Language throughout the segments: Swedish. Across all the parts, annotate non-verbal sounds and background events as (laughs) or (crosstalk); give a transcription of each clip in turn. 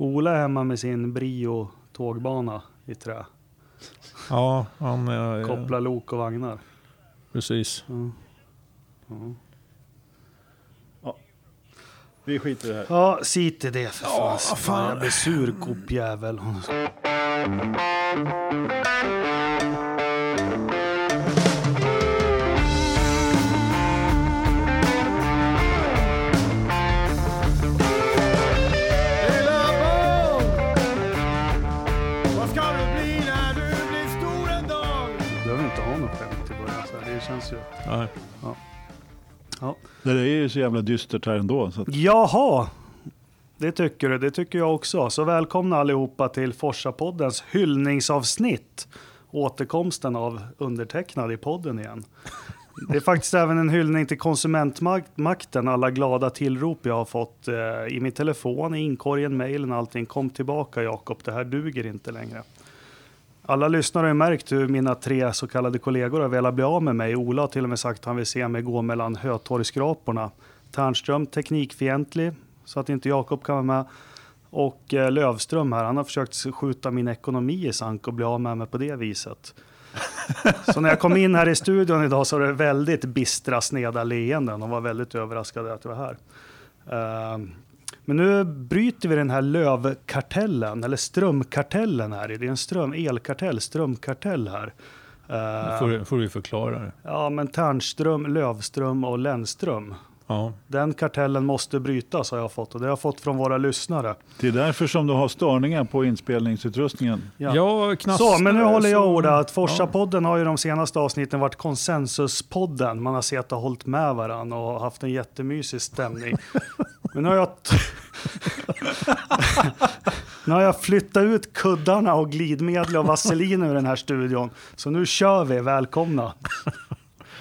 Ola är hemma med sin Brio tågbana i trä. Ja, han... Eh, Kopplar lok och vagnar. Precis. Mm. Mm. Vi skiter i det här. Ja, sit i det för fan. vad fan. Jag blir sur gubbjävel. Känns ju... Nej. Ja. Det är ju så jävla dystert här ändå. Så att... Jaha, det tycker du. Det tycker jag också. Så välkomna allihopa till Forsa-poddens hyllningsavsnitt. Återkomsten av undertecknad i podden igen. Det är faktiskt även en hyllning till konsumentmakten. Alla glada tillrop jag har fått eh, i min telefon, i inkorgen, mejlen, allting. Kom tillbaka Jakob, det här duger inte längre. Alla lyssnare har ju märkt hur mina tre så kallade kollegor har velat bli av med mig. Ola har till och med sagt att han vill se mig gå mellan Hötorgsskraporna. Tärnström teknikfientlig, så att inte Jakob kan vara med. Och eh, Lövström här, han har försökt skjuta min ekonomi i sank och bli av med mig på det viset. (laughs) Så när jag kom in här i studion idag så var det väldigt bistra, sneda leenden. De var väldigt överraskade att jag var här. Ehm, men nu bryter vi den här lövkartellen, eller strömkartellen här. Det är en ström, elkartell, strömkartell här. Ehm, får, får du förklara det. Ja, men Tärnström, Lövström och Lennström. Ja. Den kartellen måste brytas har jag fått och det har jag fått från våra lyssnare. Det är därför som du har störningar på inspelningsutrustningen. Ja. Ja, knast, Så, men nu håller jag så- ord att Forsa-podden har ju de senaste avsnitten varit konsensuspodden. Man har sett och hållit med varandra och haft en jättemysig stämning. (laughs) Men nu har jag... (laughs) nu har jag flyttat ut kuddarna och glidmedel och vaselin ur den här studion. Så nu kör vi, välkomna. (laughs)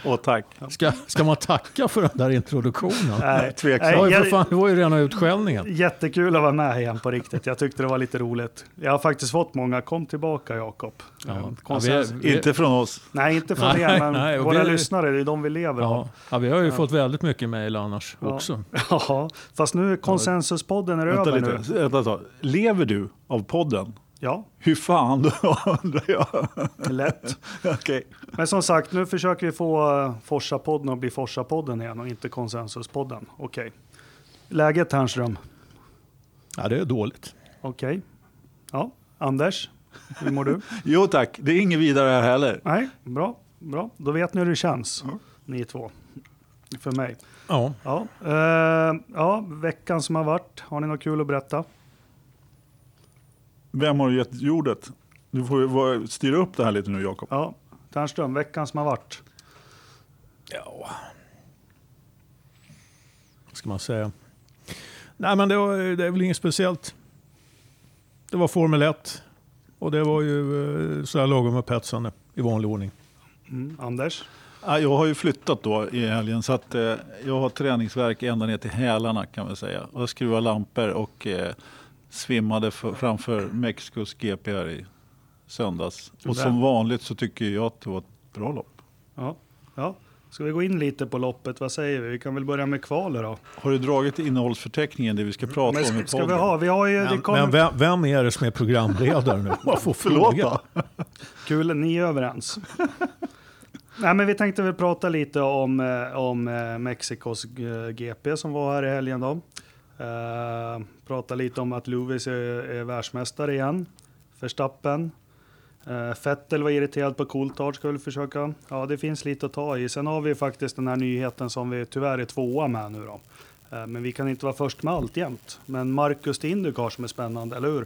Åh tack. Ska, ska man tacka för den där introduktionen? Nej, Tveksam. Det var, ju jag- för fan, det var ju rena utskällningen. Jättekul att vara med igen på riktigt. Jag tyckte det var lite roligt. Jag har faktiskt fått många, kom tillbaka Jakob. Ja. Eh, Ja, vi- Inte från oss. Nej, inte från Nej, er, men nej, och våra vi- lyssnare, det är de vi lever av. Ja. ja, vi har ju fått väldigt mycket mejl annars Ja. också. Ja, fast nu är konsensuspodden är över lite. nu. Vänta, ett tag. Lever du av podden? Ja, Hur fan då (laughs) undrar jag. lätt. (laughs) Okej. Men som sagt, nu försöker vi få uh, Forsa-podden att bli Forsa-podden igen och inte Konsensuspodden. Okej. Läget Tärnström? Ja, det är dåligt. Okej. Ja, Anders? Hur mår du? (laughs) Jo tack, det är inget vidare här heller. Nej, bra. Bra, då vet ni hur det känns. Ni två. För mig. Ja. Ja, eh, ja, veckan som har varit. Har ni något kul att berätta? Vem har gett jordet? Du får styra upp det här lite nu Jakob. Ja, Tärnström, veckan som har varit. ja. Vad ska man säga? Nej, men det, var, det är väl inget speciellt. Det var Formel 1 och det var ju eh, sådär lagom upphetsande i vanlig ordning. Mm, Anders? Ja, Jag har ju flyttat då i helgen så att eh, jag har träningsverk ända ner till hälarna kan man säga. Och jag skruvar lampor och eh, svimmade för, framför Mexikos GP här i söndags. Och som vanligt så tycker jag att det var ett bra lopp. Ja. ja. Ska vi gå in lite på loppet? Vad säger vi? Vi kan väl börja med kvalet då. Har du dragit innehållsförteckningen det vi ska prata Men om i ska, ska podden? vi ha? Vi har ju... det Men, kommer, men vem, vem är det som är programledare nu? (laughs) Man får Förlåt fråga. då. Kul, ni är överens. (laughs) Nej, men vi tänkte väl prata lite om, eh, om eh, Mexikos eh, GP som var här i helgen. Då. Eh, prata lite om att Lewis är, är världsmästare igen. Verstappen. Eh, Vettel var irriterad på Coulthard ska vi försöka. Ja, det finns lite att ta i. Sen har vi faktiskt den här nyheten som vi tyvärr är tvåa med nu då. Eh, men vi kan inte vara först med allt jämt. Men Marcus till Indycar som är spännande, eller hur?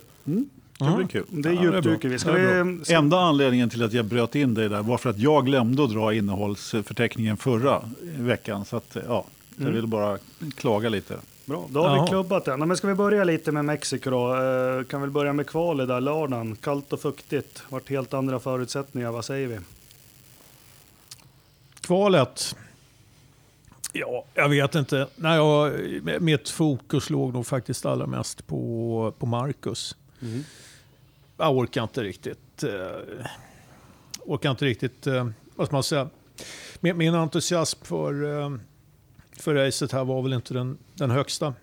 Det blir kul. Det är djupdyker vi. Ska vi ska, Enda anledningen till att jag bröt in dig där var för att jag glömde att dra innehållsförteckningen förra veckan. Så att, ja, jag Mm. vill bara klaga lite. Bra, då har Ja. vi klubbat den. Men ska vi börja lite med Mexiko då? Eh, kan väl börja med kvalet där lördagen. Kallt och fuktigt. Vart helt andra förutsättningar. Vad säger vi? Kvalet. Ja, jag vet inte. Nej, jag, mitt fokus låg nog faktiskt allra mest på, på Marcus. Jag orkar inte riktigt... Eh, orkar inte riktigt... Eh, vad ska man säga? Min, min entusiasm för, eh, för racet här var väl inte den, den högsta.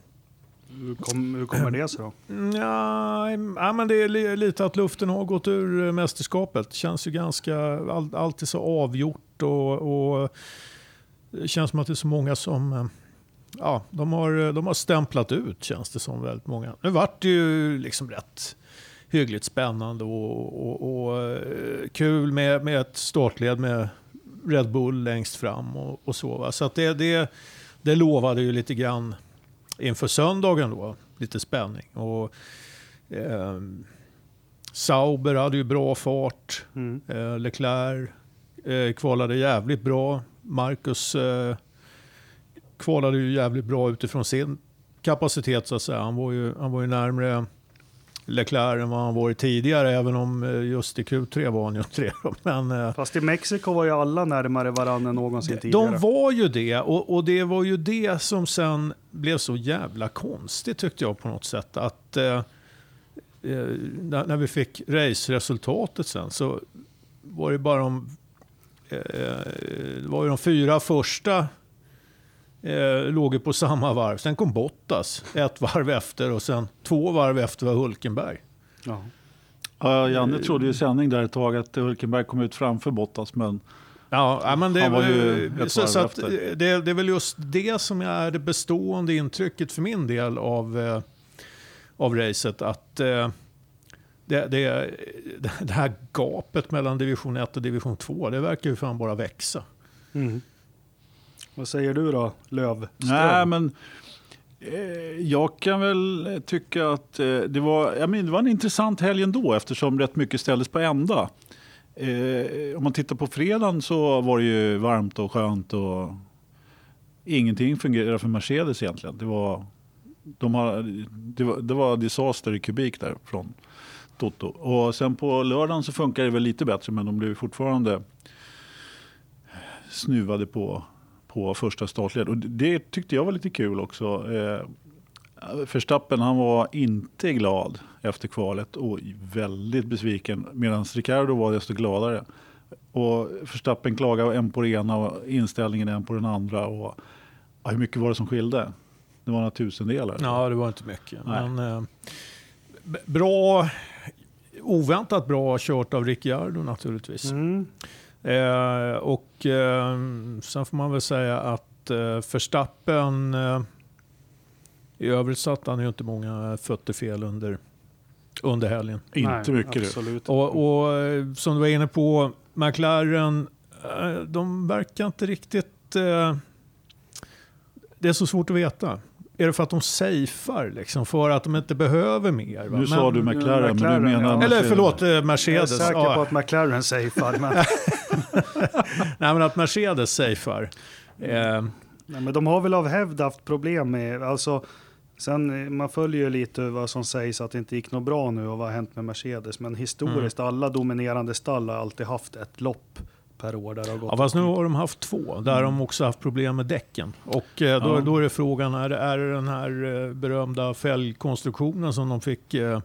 Hur, kom, hur kommer det sig då? Ja, ja, men det är li- lite att luften har gått ur mästerskapet. Känns ju ganska, all, allt är så avgjort och, och det känns som att det är så många som Ja, de har, de har stämplat ut känns det som väldigt många. Nu vart det ju liksom rätt hyggligt spännande och, och, och eh, kul med, med ett startled med Red Bull längst fram och, och så. Va? Så att det, det, det lovade ju lite grann inför söndagen då, lite spänning. Och, eh, Sauber hade ju bra fart. Mm. Eh, Leclerc eh, kvalade jävligt bra. Marcus eh, kvalade ju jävligt bra utifrån sin kapacitet så att säga. Han var ju, han var ju närmre Leclerc än vad han varit tidigare, även om eh, just i Q3 var han ju inte det. Eh, Fast i Mexiko var ju alla närmare varandra än någonsin tidigare. de var ju det och, och det var ju det som sen blev så jävla konstigt tyckte jag på något sätt. Att eh, eh, när, vi fick race-resultatet sen så var det bara de, eh, var ju de fyra första eh, låg ju på samma varv. Sen kom Bottas ett varv efter och sen två varv efter var Hulkenberg. Ja. Ja, Janne trodde ju i sändning där ett tag att Hulkenberg kom ut framför Bottas, men Ja, men det, Han var var ju ett så, varv så det, det är väl just det som är det bestående intrycket för min del av, eh, av racet. Att eh, det, det, det här gapet mellan division 1 och division 2, det verkar ju fan bara växa. Mm. Vad säger du då, Lövström? Nej, men eh, jag kan väl tycka att eh, det, var, jag menar, det var en intressant helg ändå eftersom rätt mycket ställdes på ända. Eh, om man tittar på fredagen så var det ju varmt och skönt och ingenting fungerade för Mercedes egentligen. Det var, de har, det var, det var disaster i kubik där från Toto. Och sen på lördagen så funkar det väl lite bättre men de blev fortfarande snuvade på på första startled. Och det tyckte jag var lite kul också. Eh, Verstappen han var inte glad efter kvalet och väldigt besviken medan Ricardo var desto gladare. Och Verstappen klagade en på det ena och inställningen en på den andra. Och, ja, hur mycket var det som skilde? Det var några tusendelar. Ja, det var inte mycket. Nej. Men, eh, bra, oväntat bra kört av Ricciardo naturligtvis. Mm. Eh, och eh, sen får man väl säga att eh, Verstappen eh, i övrigt satte han ju inte många fötter fel under, under helgen. Inte Nej, mycket du. Absolut. Och, och som du var inne på, McLaren, de verkar inte riktigt... Det är så svårt att veta. Är det för att de safear, liksom, för att de inte behöver mer? Va? Nu sa du McLaren, men du menar ja. Eller Mercedes. förlåt, eh, jag är Mercedes. säker Ja. på att McLaren safear. Men, (laughs) Nej, men att Mercedes safear. Eh, nej, men de har väl av hävd haft problem med... Alltså, sen, eh, man följer ju lite vad som sägs att det inte gick något bra nu och vad har hänt med Mercedes. Men historiskt, Mm. alla dominerande stall har alltid haft ett lopp per år där det har gått. Ja, fast nu har de haft två, där har de också haft problem med däcken. Och eh, då, Ja. då är det frågan, är, är det den här eh, berömda fälgkonstruktionen som de fick eh,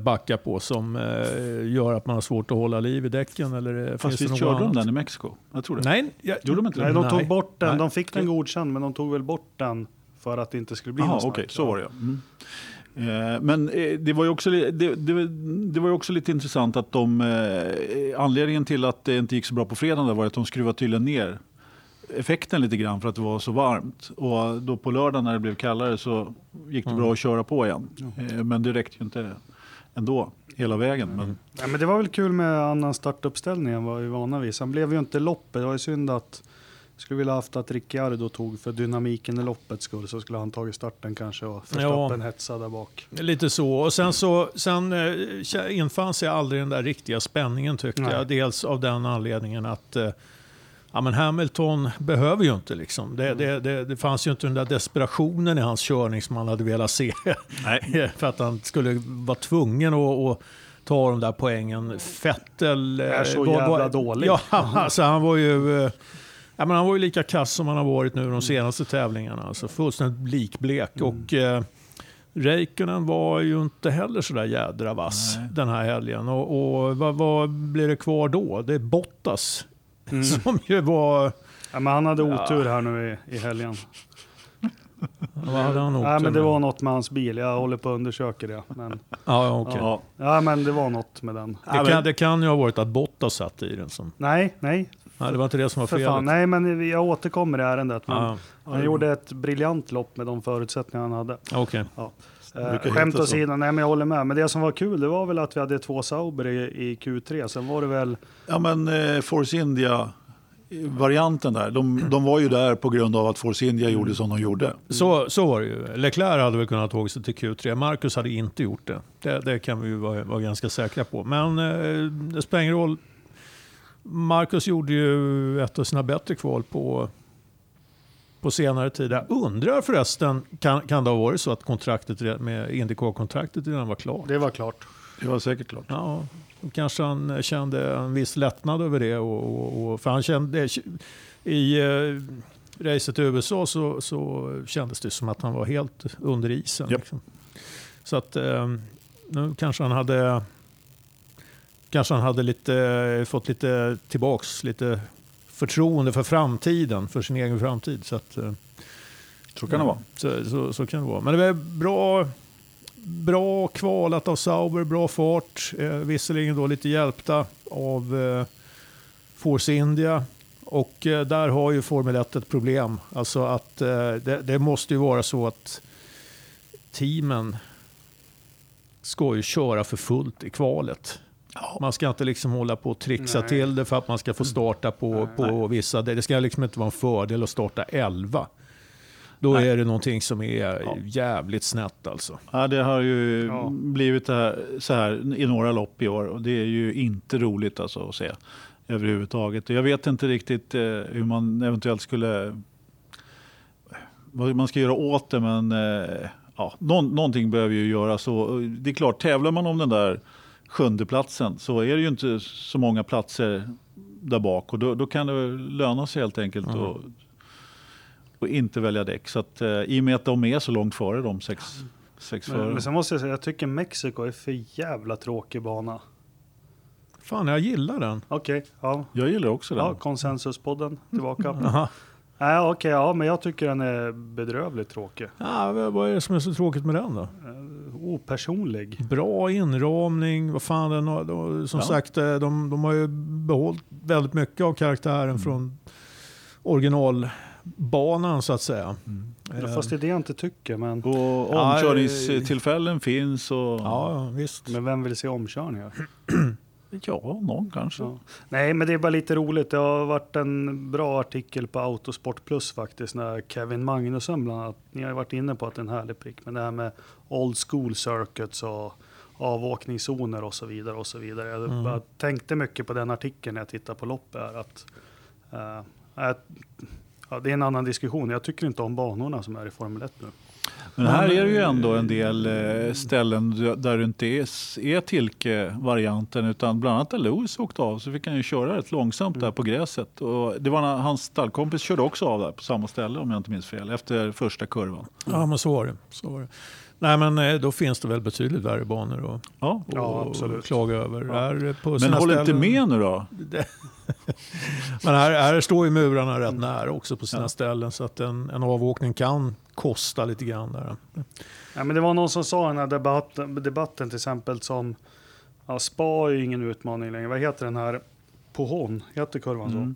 backa på som eh, gör att man har svårt att hålla liv i däcken? Eller eh, Fast finns det visst körde de den i Mexiko? Jag tror det. Nej, jag, Gjorde de inte Nej, det? de tog bort den. Nej. De fick den godkänd, men de tog väl bort den för att det inte skulle bli Jaha, något okej, snack. så var det ja. Mm. Eh, Men eh, det var, ju också, det, det, det var ju också lite intressant att de, eh, anledningen till att det inte gick så bra på fredagen var att de skruvade tydligen ner effekten lite grann för att det var så varmt. Och då på lördagen när det blev kallare så gick det Mm. bra att köra på igen. Eh, Men det räckte ju inte ändå hela vägen. Men, Ja, men det var väl kul med annan startuppställning än vad vi är vana vid. Sen blev ju inte loppet. Det var ju synd att skulle vilja haft att Ricciardo tog för dynamiken i loppets skull så skulle han tagit starten kanske och Verstappen hetsade där bak. Lite så. Och sen, så, sen eh, infann sig aldrig den där riktiga spänningen tyckte Nej. jag. Dels av den anledningen att eh, ja, men Hamilton behöver ju inte. Liksom. Det, det, det, det fanns ju inte den där desperationen i hans körning som man hade velat se. nej. (laughs) För att han skulle vara tvungen att, att ta de där poängen. Fettel... Är så eh, var- jävla dålig. Ja, (laughs) alltså han var ju... eh, Ja, men han var ju lika kass som han har varit nu de senaste tävlingarna. Alltså fullständigt likblek. Och, eh, Räikkönen var ju inte heller så där jädra vass Nej. den här helgen. Och, och vad, vad blir det kvar då? Det är Bottas Mm. (laughs) som ju var... Ja, men han hade Ja. otur här nu i, i helgen. Vad hade han åkt Nej, men det med? var något med hans bil. Jag håller på att undersöka det. Men, Ja, ja, okej. Ja. ja, men det var något med den. Det, kan, det kan ju ha varit att Bottas satt i den. Som, Nej, nej. nej, det var inte det som var För felet. fan. Nej, men jag återkommer i ärendet. Men Ja, Han gjorde ett briljant lopp med de förutsättningar han hade. okej. Eh, brukar skämt heta så. åsido, nej men jag håller med. Men det som var kul, det var väl att vi hade två Sauber i, i Q3. Sen var det väl, Ja, men eh, Force India-varianten där, de, de var ju där på grund av att Force India gjorde som de gjorde. Så, så var det ju. Leclerc hade väl kunnat tåga sig till Q3. Marcus hade inte gjort det. Det, det kan vi ju vara, vara ganska säkra på. Men eh, det spelar ingen roll. Marcus gjorde ju ett av sina bättre kval på, på senare tid. Jag undrar förresten, kan, kan det ha varit så att kontraktet med Indycar-kontraktet redan var klart? det var klart. Det var säkert klart. Ja, kanske han kände en viss lättnad över det. Och, och, och, för han kände, I eh, racet i USA så, så kändes det som att han var helt under isen. Japp. Liksom. Så att eh, nu kanske han hade kanske han hade lite, fått lite tillbaks lite förtroende för framtiden, för sin egen framtid. Så, att, eh, Så kan det vara. så, så, så kan det vara. Men det var bra, bra kvalat av Sauber, bra fart. Eh, visserligen då lite hjälpta av eh, Force India. Och eh, där har ju Formel 1 ett problem. Alltså att eh, det, det måste ju vara så att teamen ska ju köra för fullt i kvalet. Man ska inte liksom hålla på och trixa Nej. till det för att man ska få starta på, på vissa. Det ska liksom inte vara en fördel att starta 11. Då Nej. är det någonting som är Ja. jävligt snett alltså. Ja, det har ju Ja. blivit här, så här i några lopp i år och det är ju inte roligt alltså att se överhuvudtaget. Jag vet inte riktigt eh, hur man eventuellt skulle vad man ska göra åt det men eh, ja, någon, någonting behöver ju göras. Det är klart, tävlar man om den där sjunde platsen så är det ju inte så många platser där bak och då, då kan det löna sig helt enkelt Mm. och, och inte välja däck. Så att, eh, I och med att de är så långt före de sex, sex Men, före. men sen måste jag säga, jag tycker Mexiko är för jävla tråkig bana. Fan, jag gillar den. Okej, ja. Jag gillar också den. Ja, konsensuspodden tillbaka. (laughs) Okej, ja, men jag tycker den är bedrövligt tråkig. Ja, vad är det som är så tråkigt med den då? Eh, opersonlig. Bra inramning, vad fan den har, som Ja. sagt eh, de, de har ju behållit väldigt mycket av karaktären från originalbanan så att säga. Eh, Fast det är det jag inte tycker, men, Och Ja, omkörningstillfällen finns. Och, Ja, ja, visst. men vem vill se omkörningar? (clears throat) ja, någon kanske. Ja. Nej, men det är bara lite roligt. Det har varit en bra artikel på Autosport Plus faktiskt, när Kevin Magnusson bland annat, ni har ju varit inne på att det är en härlig prick, men det här med old school circuits och avåkningszoner och så vidare och så vidare. Jag Mm. tänkte mycket på den artikeln när jag tittade på loppet här, att eh, att- ja, det är en annan diskussion. Jag tycker inte om banorna som är i Formel 1 nu. Men här är det ju ändå en del eh, ställen där det inte är, Tilke-varianten utan bland annat där Lewis åkte av så fick han ju köra rätt långsamt där på gräset. Och det var när hans stallkompis körde också av där på samma ställe om jag inte minns fel efter första kurvan. Ja, men så var det. Så var det. Nej, men eh, då finns det väl betydligt värre banor att Ja. Ja, klaga över. Ja. Här på Men håll inte ställen- med nu då. (laughs) Men här, här står ju murarna rätt nära också på sina ställen så att en, en avåkning kan kosta lite grann. Där. Ja, men det var någon som sa i den här debatten, debatten till exempel som ja, Spa är ju ingen utmaning längre. Vad heter den här? Pohon, heter kurvan så? Mm.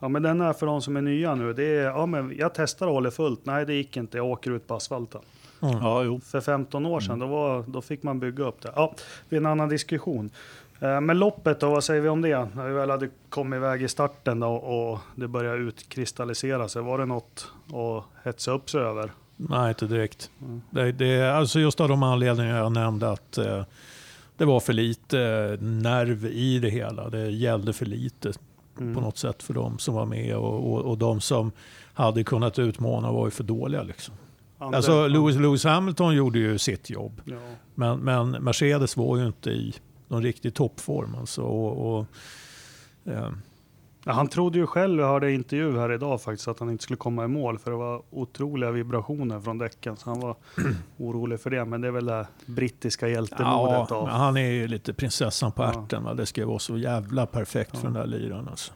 Ja men den är för de som är nya nu. Det är, ja, men jag testar och håller fullt. Nej det gick inte, jag åker ut på asfalten. Mm. Ja, jo. För 15 år sedan, då, var, då fick man bygga upp det. Ja, det är en annan diskussion. Eh, Men loppet då, vad säger vi om det? När vi väl hade kommit iväg i starten då, och det började utkristallisera sig. Var det något att hetsa upp sig över? Nej, inte direkt. Mm. Det, det, alltså just av de anledningar jag nämnde att eh, det var för lite eh, nerv i det hela. Det gällde för lite Mm. på något sätt för de som var med och, och, och de som hade kunnat utmana var ju för dåliga. Liksom. Andra- Alltså, Lewis, Lewis Hamilton gjorde ju sitt jobb. Ja. Men, men Mercedes var ju inte i någon riktig toppform. Alltså, och, och, eh, Ja, han trodde ju själv, jag hörde intervju här idag faktiskt, att han inte skulle komma i mål för det var otroliga vibrationer från däcken. Så han var (clears throat) orolig för det. Men det är väl det brittiska ja, hjältemodet av. han är ju lite prinsessan på Ja. ärten. Va? Det ska ju vara så jävla perfekt Ja. för den där liraren. Alltså.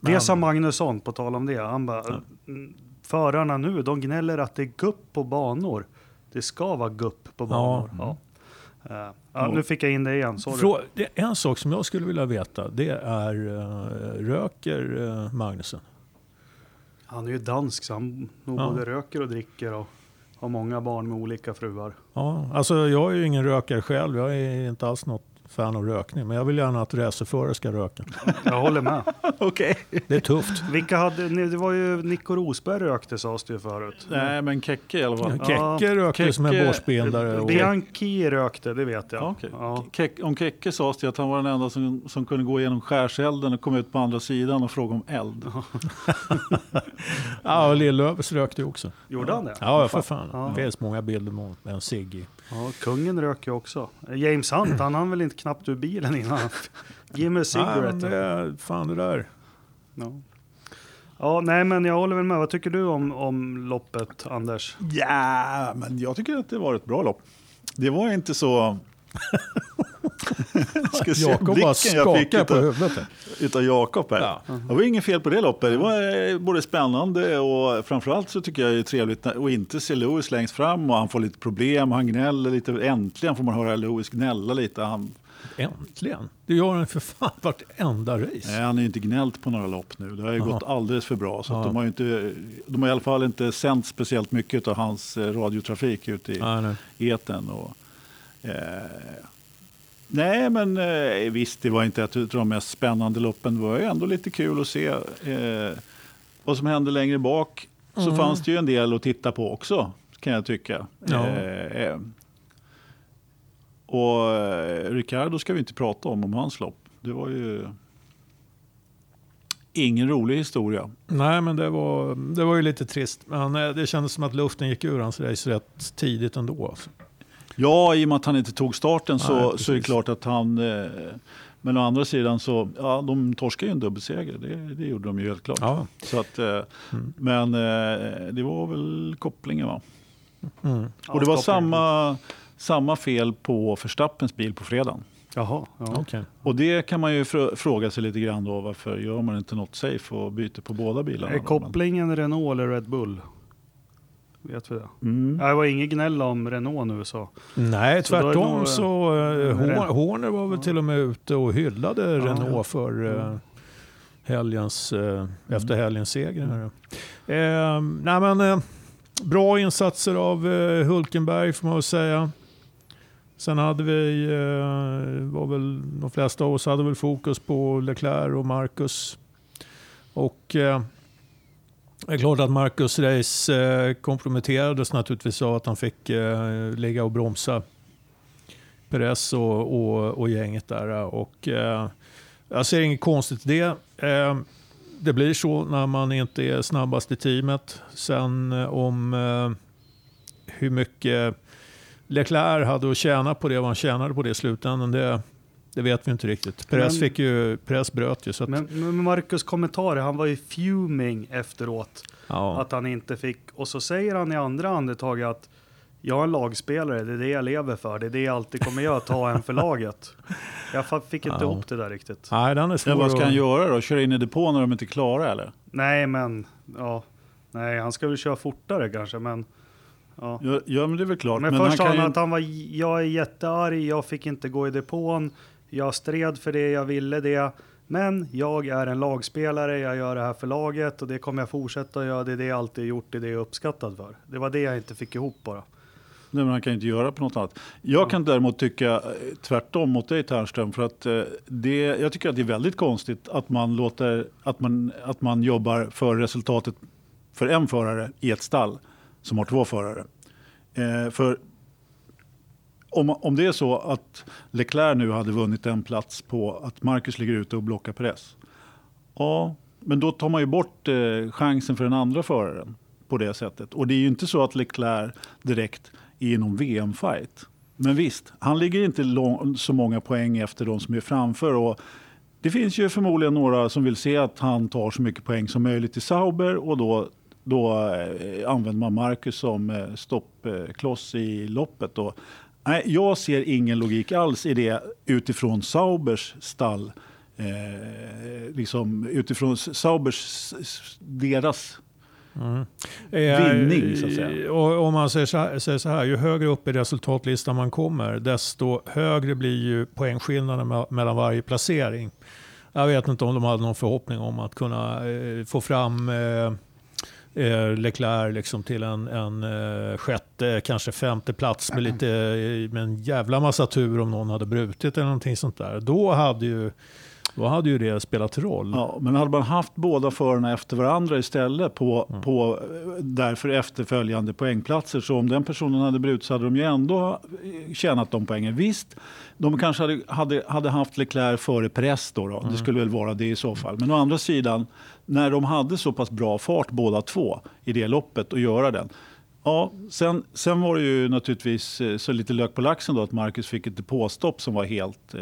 Det Men- sa Magnusson, på tal om det. Han bara, Ja. Mm, förarna nu, de gnäller att det är gupp på banor. Det ska vara gupp på banor. Ja. Ja. Eh, ja, nu fick jag in det igen. Sorry. Frå, det är en sak som jag skulle vilja veta. Det är uh, röker uh, Magnusen? Han är ju dansk så han nog Ja. både röker och dricker och har många barn med olika fruar. Ja, alltså jag är ju ingen rökare själv. Jag är inte alls något fan av rökning. Men jag vill gärna att racerförare ska röka. Jag håller med. (laughs) Okej. Det är tufft. Vilka hade, ni- det var ju Nico Rosberg rökte sades det ju förut. Nej, men Kekke i alla fall. Kekke rökte som en Kekke- borstbindare. Och, Bianchi rökte, det vet jag. Ja, okej. Ja. Kek- om Kekke sades det att han var den enda som, som kunde gå igenom skärselden och komma ut på andra sidan och fråga om eld. ja, (laughs) och Lill-Löfs rökte ju också. Gjorde han det? Ja, för fan. Ja. Det finns många bilder med med en cigg i. Ja, kungen röker ju också. James Hunt, han hann väl inte knappt ur bilen innan. Give me a Nej, men cigarette. det är, fan det där. Ja. ja, nej men jag håller väl med. Vad tycker du om, om loppet, Anders? Ja, men jag tycker att det var ett bra lopp. Det var inte så... Ska se Jakob bara skakar på huvudet. utav Jakob här. Ja. Det var inget fel på det loppet. Det var eh, både spännande och framförallt så tycker jag det är trevligt att inte se Lewis längst fram och han får lite problem. Han gnäller lite. Äntligen får man höra Lewis gnälla lite. Han, Äntligen. Det gör han för fan vartenda race. nej, han har ju inte gnällt på några lopp nu. Det har ju Jaha. gått alldeles för bra. Så de, har inte, de har i alla fall inte sänt speciellt mycket av hans eh, radiotrafik ute i eten. Och, nej, men eh, visst, det var inte ett av de mest spännande loppen. Det var ju ändå lite kul att se eh, vad som hände längre bak. Så Mm. fanns det ju en del att titta på också, kan jag tycka. Ja. Eh, eh, och eh, Ricardo ska vi inte prata om, om hans lopp. Det var ju ingen rolig historia. Nej, men det var, det var ju lite trist. Men eh, det kändes som att luften gick ur hans race rätt tidigt ändå. Alltså. Ja, i och med att han inte tog starten så, Nej, så är det klart att han... Eh, men å andra sidan så, ja, de torskade ju en dubbelseger. Det, det gjorde de ju helt klart. Ja. Så att, eh, Mm. Men eh, det var väl kopplingen va? Mm. Och det var samma, samma fel på Verstappens bil på fredagen. Jaha. Ja. Okej. Och det kan man ju fr- fråga sig lite grann då. Varför gör man inte något safe och byter på båda bilarna? Är kopplingen Renault eller Red Bull? Vet vi det? Mm. Ja, Det var inget gnäll om Renault nu så. Nej, Så tvärtom nog, så eh, Ren- Hor- Horner var väl till och med ute och hyllade Ja, Renault ja. för eh, Mm. helgens, eh, efter helgens seger. här. Eh, nej, men, eh, bra insatser av eh, Hulkenberg får man väl säga. Sen hade vi, eh, var väl, de flesta av oss hade väl fokus på Leclerc och Marcus. Och eh, det är klart att Marcus Reis eh, komprometterades naturligtvis av att han fick eh, ligga och bromsa Perez och, och, och gänget där. Och, eh, jag ser inget konstigt i det. Eh, det blir så när man inte är snabbast i teamet. Sen eh, om eh, hur mycket Leclerc hade att tjäna på det, vad han tjänade på det i slutändan, det, det vet vi inte riktigt. Men- fick ju, Perez bröt ju. Så att, Men, men Marcus kommentarer, han var ju fuming efteråt. ja. Att han inte fick, och så säger han i andra andetaget att jag är en lagspelare, det är det jag lever för, det är det jag alltid kommer göra, ta en för laget. (laughs) Jag fick inte Ja. ihop det där riktigt. Nej, den är svår Ja, vad ska att- han göra då? Köra in i depån när de inte är klara eller? Nej, men ja, nej, han ska väl köra fortare kanske, men ja. Ja, ja men det är väl klart. Men, Men, först sa han han kan att han var, jag är jättearg, jag fick inte gå i depån, jag stred för det, jag ville det. Men jag är en lagspelare, jag gör det här för laget och det kommer jag fortsätta göra. Det är det jag alltid gjort, det är det jag är uppskattad för. Det var det jag inte fick ihop bara. Nej, men han kan inte göra på något annat. Jag kan däremot tycka eh, tvärtom mot dig Ternström. För att, eh, det, jag tycker att det är väldigt konstigt att man, låter, att, man, att man jobbar för resultatet för en förare i ett stall som har två förare. Eh, för om, om det är så att Leclerc nu hade vunnit en plats på att Marcus ligger ute och blockar press. Ja, men då tar man ju bort eh, chansen för den andra föraren på det sättet. Och det är ju inte så att Leclerc direkt är i någon VM-fight. Men visst, han ligger inte lång, så många poäng efter de som är framför. Och det finns ju förmodligen några som vill se att han tar så mycket poäng som möjligt i Sauber och då, då eh, använder man Marcus som eh, stoppkloss i loppet. Och, nej, jag ser ingen logik alls i det utifrån Saubers stall. Eh, liksom utifrån Saubers, deras Mm. vinning, så att säga. Eh, Och om man säger så, här, säger så här, ju högre upp i resultatlistan man kommer, desto högre blir ju poängskillnaden me- mellan varje placering. Jag vet inte om de hade någon förhoppning om att kunna eh, få fram eh, eh, Leclerc liksom till en, en eh, sjätte, kanske femte plats med, lite, eh, med en jävla massa tur om någon hade brutit eller någonting sånt där. Då hade ju, då hade ju det spelat roll. Ja, men hade man haft båda förarna efter varandra istället på, Mm. på eh, därför efterföljande poängplatser så om den personen hade brutit så hade de ju ändå eh, tjänat de poängen. Visst, de kanske hade, hade, hade haft Leclerc före press då, då. Mm. det skulle väl vara det i så fall. Men å andra sidan, när de hade så pass bra fart båda två i det loppet och göra den. Ja, sen, sen var det ju naturligtvis eh, så lite lök på laxen då att Marcus fick ett depåstopp som var helt... Eh,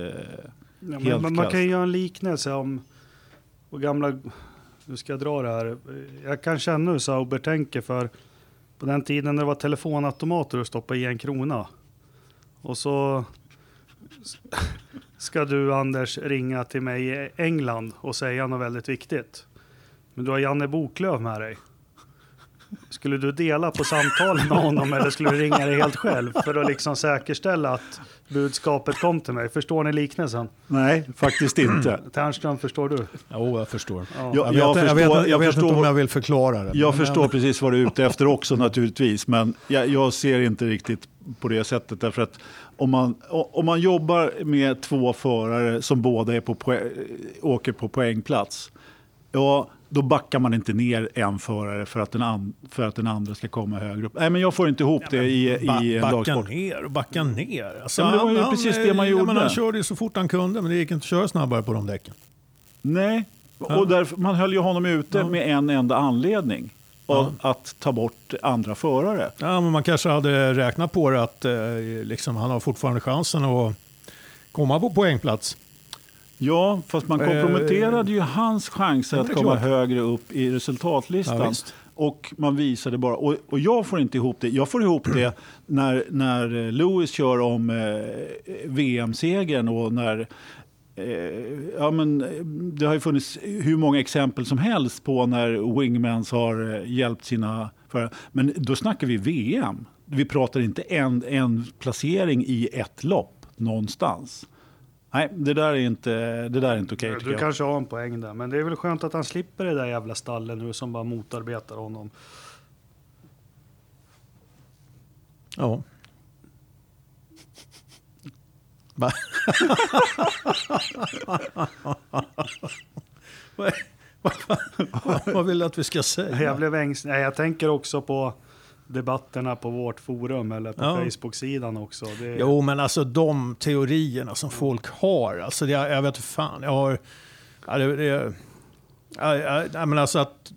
Ja, Helt men, man, man kan ju göra en liknelse om och gamla, nu ska jag dra det här. Jag kan känna hur Sauber tänker för på den tiden när det var telefonautomater och stoppa i en krona. Och så ska du Anders ringa till mig i England och säga något väldigt viktigt. Men du har Janne Boklöv med dig. Skulle du dela på samtalen med honom eller skulle du ringa dig helt själv för att liksom säkerställa att budskapet kom till mig? Förstår ni liknelsen? nej, faktiskt inte. (clears throat) Tärnström, förstår du? Jo, jag förstår. Ja. Jag, Jag, jag, förstår, vet, jag, vet förstår, inte om jag vill förklara det. jag Men- förstår precis vad du är ute efter också naturligtvis. Men jag, jag ser inte riktigt på det sättet. Därför att om man, om man jobbar med två förare som båda är på poäng, åker på poängplats. Ja, då backar man inte ner en förare för att den, an, för att den andra ska komma högre upp. Nej, men jag får inte ihop det i, Ba- i en backa lagsport. ner och backa ner. Alltså, Ja, men det var ju han- precis det man ja, men gjorde. han körde så fort han kunde, men det gick inte att köra snabbare på de däcken. Nej, Ja. och därför, man höll ju honom ute Ja. med en enda anledning. Ja. Att, att ta bort andra förare. Ja, men man kanske hade räknat på det att eh, liksom, han har fortfarande chansen att komma på poängplats. Ja, fast man Eh, komprometterade ju hans chanser ja, att komma klart. högre upp i Ja, resultatlistan. visst. och man visade bara, och, och jag får inte ihop det. Jag får ihop det (clears throat) när, när eh, Lewis kör om eh, VM-segern och när eh, ja, men, det har ju funnits hur många exempel som helst på när wingmans har hjälpt sina förare. Men då snackar vi VM. Vi pratar inte en, en placering i ett lopp någonstans. Nej, det där är inte, det där är inte okej du jag. kanske har en poäng där, men det är väl skönt att han slipper det där jävla stallet nu som bara motarbetar honom. Ja. Va? (laughs) Vad- vad- Vad vill du att vi ska säga? Jag blev ängslig. Nej, jag tänker också på debatterna på vårt forum eller på Ja. Facebook-sidan också. Det, Jo, men alltså de teorierna som folk har. Alltså det, jag vet inte fan. Jag har... Ja, det, det, ja, men alltså att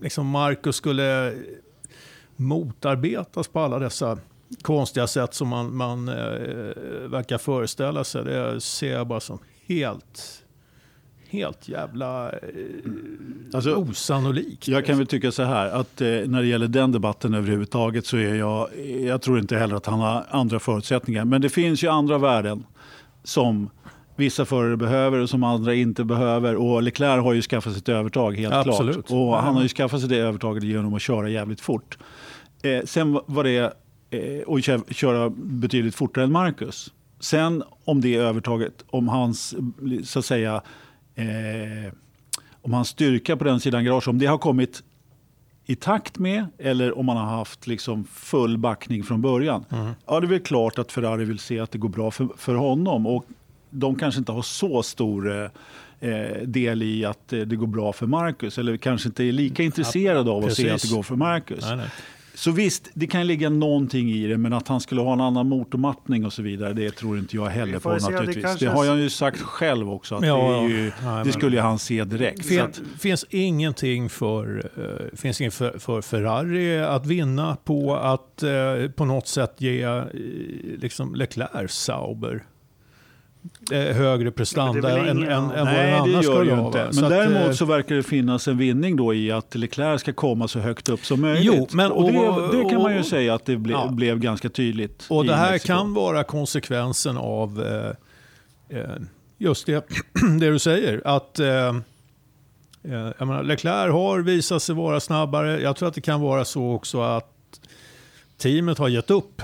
liksom Marcus skulle motarbetas på alla dessa konstiga sätt som man, man eh, verkar föreställa sig. Det ser jag bara som helt, helt jävla eh, Alltså, osannolikt. Jag kan väl tycka så här att eh, när det gäller den debatten överhuvudtaget så är jag, jag tror inte heller att han har andra förutsättningar. Men det finns ju andra värden som vissa förare behöver och som andra inte behöver. Och Leclerc har ju skaffat sig ett övertag helt Absolut. klart. Och han har ju skaffat sig det övertaget genom att köra jävligt fort. Eh, sen var det eh, och kö- köra betydligt fortare än Marcus. Sen om det övertaget, om hans så att säga eh, om hans styrka på den sidan garage, om det har kommit i takt med eller om man har haft liksom full backning från början. Ja, det är väl klart att Ferrari vill se att det går bra för, för honom. Och de kanske inte har så stor eh, del i att eh, det går bra för Marcus. Eller kanske inte är lika intresserade av att se precis. att det går för Marcus. Nej, nej. Så visst, det kan ligga någonting i det, men att han skulle ha en annan motormattning och så vidare, det tror inte jag heller på se, det naturligtvis. Det, kanske- har jag ju sagt själv också, att Ja, det, är ju, men- det skulle han se direkt. Så fin, att, finns ingenting för, eh, finns inget för, för Ferrari att vinna på att eh, på något sätt ge eh, liksom Leclerc Sauber högre prestanda än, ingen- än, än vad Nej, den det annars skulle ha. inte. Men Så att, eh, däremot så verkar det finnas en vinning då i att Leclerc ska komma så högt upp som möjligt. Jo, men- och det, och- det kan man ju och- säga att det ble, Ja. blev ganska tydligt Och det här Mexiko. kan vara konsekvensen av eh, eh, just det, (clears throat) det du säger. Att eh, Eh, jag menar, Leclerc har visat sig vara snabbare. Jag tror att det kan vara så också att teamet har gett upp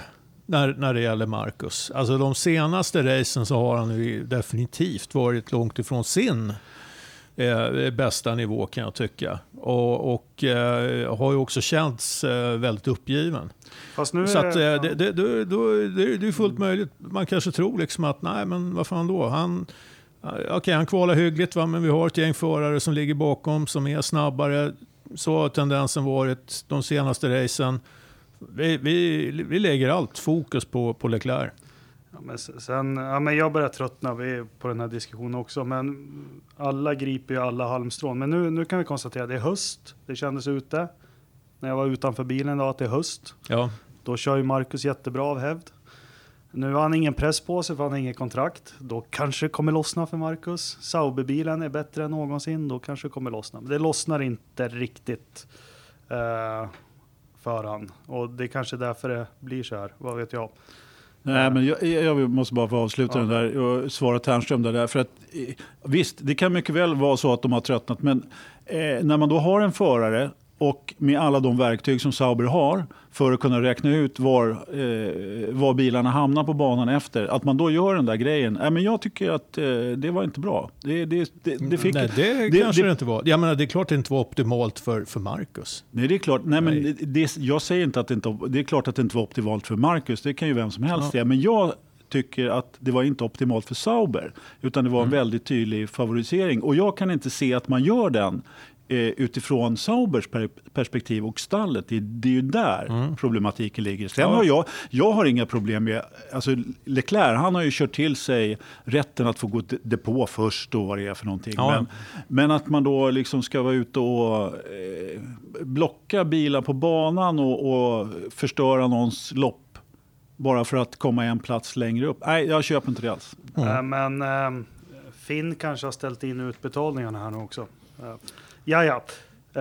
när, när det gäller Marcus. Alltså de senaste racen så har han ju definitivt varit långt ifrån sin eh, bästa nivå kan jag tycka. Och, och eh, har ju också känts eh, väldigt uppgiven. Fast nu Så att, eh, det, det, det, då, det, det är fullt möjligt. Man kanske tror liksom att nej men vad fan då. Han, eh, Okej, han kvalar hyggligt va? men vi har ett gäng förare som ligger bakom som är snabbare. Så har tendensen varit de senaste racen. Vi, vi, vi lägger allt fokus på, på Leclerc. Ja, men sen, ja, men jag börjar tröttna på den här diskussionen också. Men alla griper ju alla halmstrån. Men nu, nu kan vi konstatera att det är höst. Det kändes ute. När jag var utanför bilen idag att det är höst. Ja. Då kör ju Marcus jättebra av hävd. Nu har han ingen press på sig för han har inget kontrakt. Då kanske det kommer lossna för Marcus. Sauberbilen är bättre än någonsin. Då kanske det kommer lossna. Men det lossnar inte riktigt eh, för han. Och det är kanske därför det blir så här. Vad vet jag. Nej, men jag, jag måste bara få avsluta Ja. den där och svara Ternström där. För att, eh, visst, det kan mycket väl vara så att de har tröttnat. Men eh, när man då har en förare och med alla de verktyg som Sauber har för att kunna räkna ut var, eh, var bilarna hamnar på banan efter. Att man då gör den där grejen. Nej, men jag tycker att eh, det var inte bra. Det, det, det, det fick, Nej, det, kanske det- inte var. Jag menar, det är klart det inte var optimalt för, för Marcus. Nej, det är klart. Nej, men Nej. det, det, jag säger inte att det inte det är klart att det inte var optimalt för Marcus. Det kan ju vem som helst Ja. säga. Men jag tycker att det var inte optimalt för Sauber. Utan det var en väldigt tydlig favorisering. Och jag kan inte se att man gör den utifrån Saubers per, perspektiv och stallet. Det, det är ju där problematiken ligger. Sen har jag, jag har inga problem med, alltså Leclerc han har ju kört till sig rätten att få gå depå först och vad det är för någonting. Ja. Men, men att man då liksom ska vara ute och eh, blocka bilar på banan och, och förstöra någons lopp bara för att komma en plats längre upp. Nej, jag köper inte det alls. Eh, men eh, Finn kanske har ställt in utbetalningarna här nu också. Ja, ja.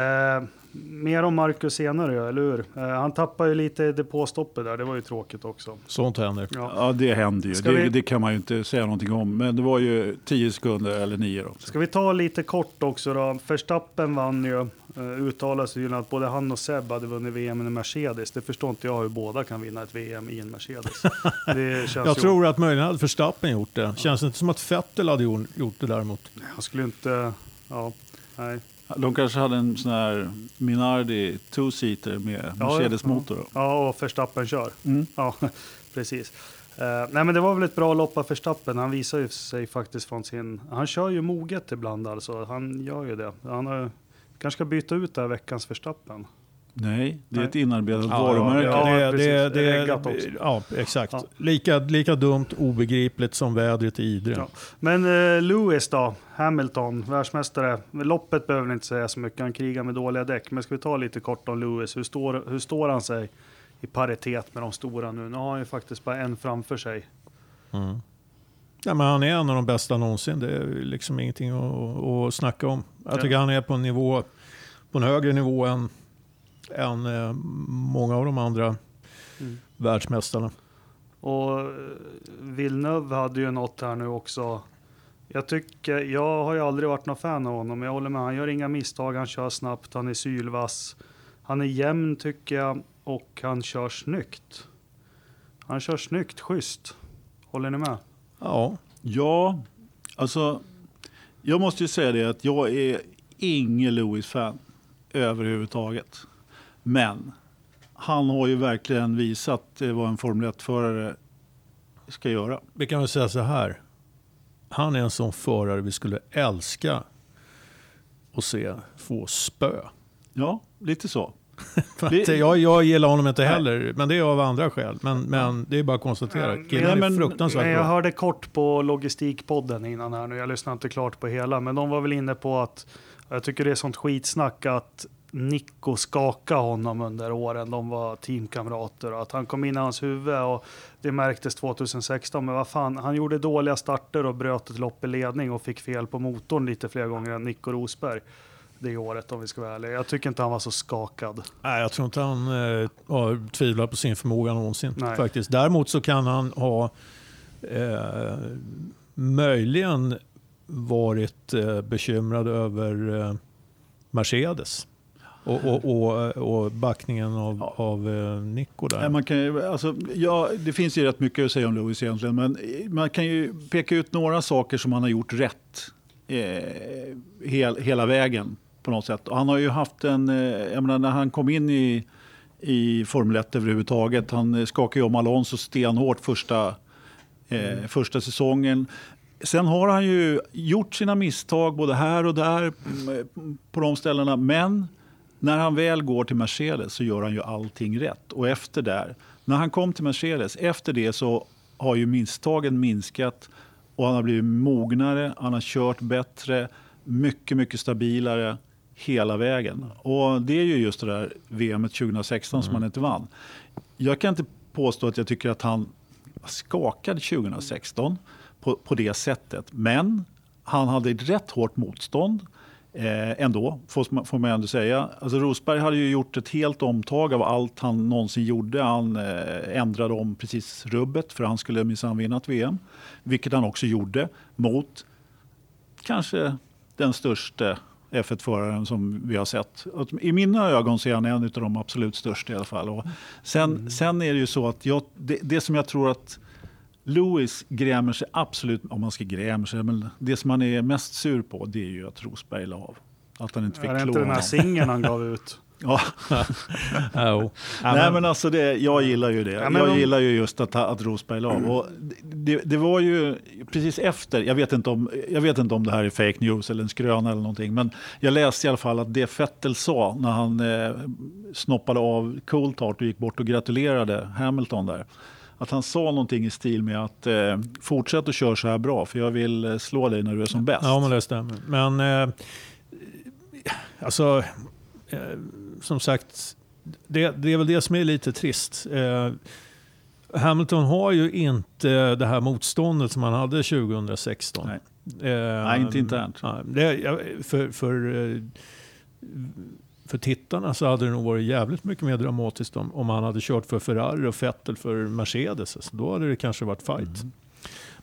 Eh, mer om Marcus senare, eller hur? Eh, han tappar ju lite depåstoppet där, det var ju tråkigt också. Sånt händer. Ja. Ja, det händer ju. Det, vi- det kan man ju inte säga någonting om. Men det var ju 10 sekunder eller 9 då. Ska vi ta lite kort också då? Verstappen vann ju, uh, uttalas ju att både han och Seb hade vunnit VM i en Mercedes. Det förstår inte jag hur båda kan vinna ett VM i en Mercedes. (laughs) Det känns Jag ju, tror att möjligen hade Verstappen gjort det. Känns inte som att Vettel hade gjort det däremot. Han skulle inte, ja, nej. De kanske hade en sån här Minardi two-seater med Mercedes-motor. Ja, och Verstappen kör. Mm. Ja, (laughs) precis. Eh, nej, men det var väl ett bra lopp av Verstappen. Han visar ju sig faktiskt från sin... Han kör ju moget ibland alltså. Han gör ju det. Han har, kanske ska byta ut det här veckans Verstappen. Nej, det är Nej. ett inarbetat Ja, varumärke. ja. det, precis. det, det, Reggat också. ja, exakt. Ja. Lika, lika dumt, obegripligt som vädret i Idre. Ja. Men eh, Lewis då, Hamilton, världsmästare. Loppet behöver vi inte säga så mycket, han krigar med dåliga däck. Men ska vi ta lite kort om Lewis, hur står, hur står han sig i paritet med de stora nu? Nu har han ju faktiskt bara en framför sig. Mm. Ja, men han är en av de bästa någonsin. Det är liksom ingenting att, att snacka om. Jag Ja. tycker han är på en, nivå, på en högre nivå än, än eh, många av de andra Mm. världsmästarna. Och eh, Villeneuve hade ju något här nu också. Jag tycker, jag har ju aldrig varit någon fan av honom, men jag håller med. Han gör inga misstag, han kör snabbt, han är sylvass. Han är jämn tycker jag och han kör snyggt. Han kör snyggt, schysst. Håller ni med? Ja, Ja, alltså jag måste ju säga det att jag är ingen Lewis-fan överhuvudtaget. Men han har ju verkligen visat eh, vad en Formel 1-förare ska göra. vi kan väl säga så här. Han är en sån förare vi skulle älska att se få spö. Ja, lite så. (laughs) Jag, jag gillar honom inte heller, men det är av andra skäl. Men, men det är bara att konstatera. Killen är men- fruktansvärt Men jag bra. hörde kort på Logistikpodden innan här nu. Jag lyssnade inte klart på hela, men de var väl inne på att jag tycker det är sånt skitsnack att Nico skakade honom under åren. De var teamkamrater och att han kom in i hans huvud och det märktes 2016. Men vad fan, han gjorde dåliga starter och bröt ett lopp i ledning och fick fel på motorn lite fler gånger än Nico Rosberg det året om vi ska vara ärliga. Jag tycker inte han var så skakad. Nej, jag tror inte han eh, har tvivlat på sin förmåga någonsin. Nej. Faktiskt. Däremot så kan han ha eh, möjligen varit eh, bekymrad över eh, Mercedes. Och, och, och, och backningen av, ja. av eh, Nico där. Man kan ju, alltså, ja, det finns ju rätt mycket att säga om Lewis egentligen. Men man kan ju peka ut några saker som han har gjort rätt eh, hel, hela vägen på något sätt. Och han har ju haft en, eh, jag menar, när han kom in i, i Formel 1 överhuvudtaget. Han skakade ju om Alonso stenhårt första, eh, mm. första säsongen. Sen har han ju gjort sina misstag både här och där mm, på de ställena. Men när han väl går till Mercedes så gör han ju allting rätt. Och efter där, när han kom till Mercedes, efter det så har ju misstagen minskat och han har blivit mognare, han har kört bättre, mycket, mycket stabilare hela vägen. Och det är ju just det där VM 2016 mm. som han inte vann. Jag kan inte påstå att jag tycker att han skakade 2016 på, på det sättet. Men han hade rätt hårt motstånd eh, ändå, får, får man ändå säga. Alltså Rosberg hade ju gjort ett helt omtag av allt han någonsin gjorde. Han eh, ändrade om precis rubbet för han skulle minsann vinna ett VM. Vilket han också gjorde mot kanske den största F1-föraren som vi har sett. I mina ögon så är han en av de absolut största i alla fall. Och sen, mm. sen är det ju så att jag, det, det som jag tror att Lewis grämer sig absolut, om man ska gräma sig, men det som han är mest sur på det är ju att Rosberg la av. Att han inte fick klå Är det inte den här singeln han gav (laughs) ut? Ja. (laughs) oh. Nej men alltså det, jag gillar ju det. Ja, jag gillar ju just att, att Rosberg la av. Och det, det, var ju precis efter, jag vet, inte om, jag vet inte om det här är fake news eller en skröna eller någonting. Men jag läste i alla fall att det Vettel sa när han eh, snoppade av Coulthard och gick bort och gratulerade Hamilton där att han sa någonting i stil med att eh, fortsätt att köra så här bra för jag vill eh, slå dig när du är som bäst. Ja, men det stämmer. Men eh, alltså, eh, som sagt, det, det, är väl det som är lite trist. Eh, Hamilton har ju inte det här motståndet som han hade 2016. Nej, eh, Nej inte internt. Det, för, för för tittarna så hade det nog varit jävligt mycket mer dramatiskt om, om han hade kört för Ferrari och Vettel för Mercedes. Alltså, då hade det kanske varit fight. Mm.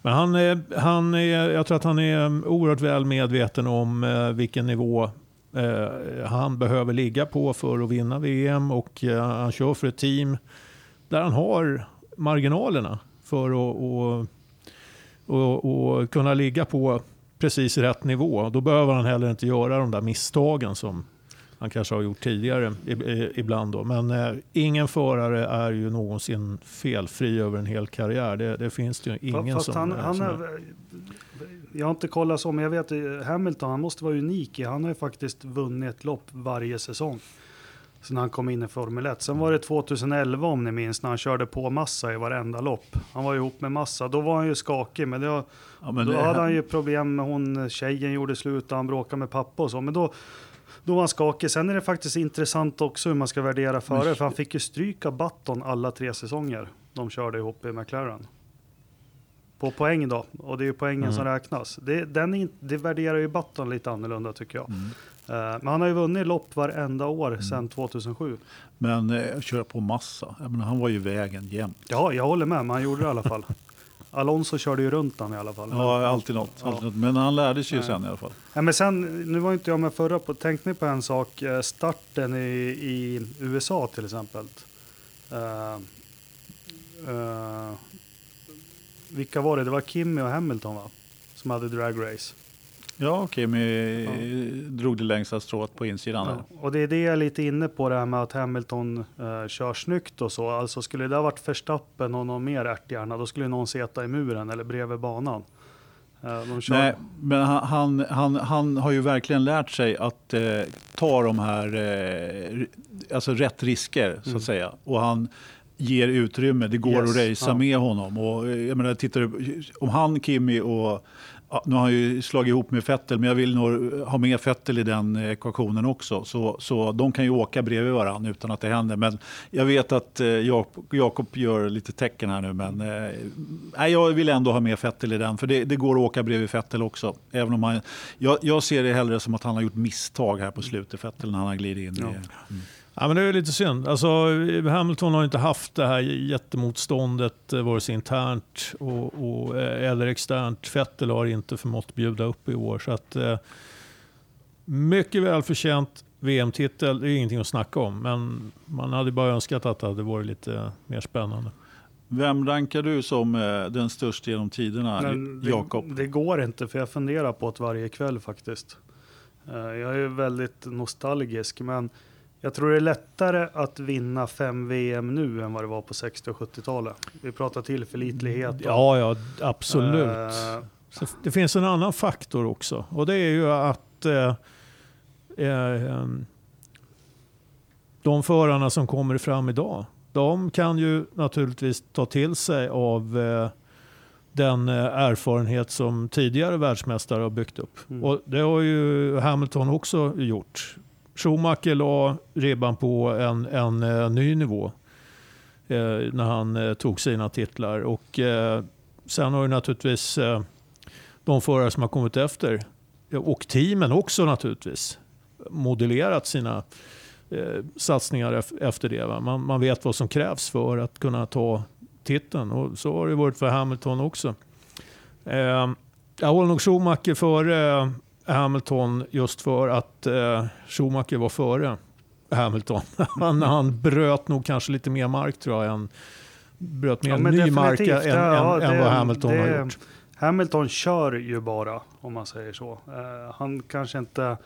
Men han är, han är, jag tror att han är oerhört väl medveten om eh, vilken nivå eh, han behöver ligga på för att vinna VM och eh, han kör för ett team där han har marginalerna för att och, och, och kunna ligga på precis rätt nivå. Då behöver han heller inte göra de där misstagen som han kanske har gjort tidigare ibland. Då. Men eh, ingen förare är ju någonsin felfri över en hel karriär. Det, det finns det ju ingen Fast som, han, han är, är. Jag har inte kollat så, men jag vet att Hamilton, han måste vara unik. Han har ju faktiskt vunnit ett lopp varje säsong. Sen han kom in i Formel 1. Sen var det 2011 om ni minns, när han körde på Massa i varenda lopp. Han var ihop med Massa. Då var han ju skakig, men, det var, ja, men då det, hade han ju problem med hon, tjejen gjorde slut och han bråkade med pappa och så. Men då, då var han skakig. Sen är det faktiskt intressant också hur man ska värdera före, för han fick ju stryk av Button alla tre säsonger de körde ihop i McLaren. På poäng då, och det är ju poängen mm. som räknas. Det, den är, det värderar ju Button lite annorlunda tycker jag. Mm. Uh, men han har ju vunnit lopp varenda år mm. sedan 2007. Men eh, köra på massa, menar, han var ju vägen jämt. Ja, jag håller med, men han gjorde det i alla fall. (laughs) Alonso körde ju runt han i alla fall. Ja, alltid något. Alltid något. Men han lärde sig ju sen i alla fall. Ja, men sen, nu var inte jag med förra på, tänkte ni på en sak, eh, starten i, i USA till exempel. Uh, uh, vilka var det? Det var Kimmy och Hamilton va? Som hade drag race. Ja, Kimi ja. drog det längsta strået på insidan. Ja. Och det är det jag är lite inne på, det här med att Hamilton uh, kör snyggt och så. Alltså skulle det ha varit Verstappen och någon mer ärthjärna, då skulle någon sitta i muren eller bredvid banan. Uh, Nej, men han, han, han, han, har ju verkligen lärt sig att uh, ta de här, alltså rätt risker så att mm. säga. Och han ger utrymme, det går yes. att racea ja. med honom. Och, jag menar, tittar om han, Kimi och Ja, nu har han ju slagit ihop med Fettel, men jag vill nog ha med Fettel i den ekvationen också. Så, så de kan ju åka bredvid varandra utan att det händer. Men jag vet att eh, Jakob gör lite tecken här nu, men eh, jag vill ändå ha med Fettel i den. För det, det, går att åka bredvid Fettel också. Även om han, jag, jag, ser det hellre som att han har gjort misstag här på slutet, Fettel, när han har glidit in. Ja. I, mm. Ja, men det är lite synd. Alltså, Hamilton har inte haft det här jättemotståndet eh, vare sig internt och, och, eh, eller externt. Vettel har inte förmått bjuda upp i år. Så att, eh, Mycket välförtjänt VM-titel, det är ingenting att snacka om. Men man hade bara önskat att det hade varit lite mer spännande. Vem rankar du som den största genom tiderna, Jakob? det går inte för jag funderar på det varje kväll faktiskt. Jag är väldigt nostalgisk men jag tror det är lättare att vinna fem VM nu än vad det var på 60 och 70-talet. Vi pratar tillförlitlighet. och- Ja, ja, absolut. Så det finns en annan faktor också. Och det är ju att eh, eh, de förarna som kommer fram idag, de kan ju naturligtvis ta till sig av eh, den eh, erfarenhet som tidigare världsmästare har byggt upp. Mm. Och det har ju Hamilton också gjort. Schumacher la ribban på en, en eh, ny nivå eh, när han eh, tog sina titlar. Och eh, sen har ju naturligtvis eh, de förare som har kommit efter eh, och teamen också naturligtvis modellerat sina eh, satsningar efter det. Va? Man, man vet vad som krävs för att kunna ta titeln och så har det varit för Hamilton också. Jag håller nog Schumacher före Hamilton just för att eh, Schumacher var före Hamilton. (laughs) han, han bröt nog kanske lite mer mark tror jag än bröt mer Ja, ny mark än, än, Ja, än det- vad Hamilton har det- gjort. Hamilton kör ju bara, om man säger så. Eh, han kanske inte,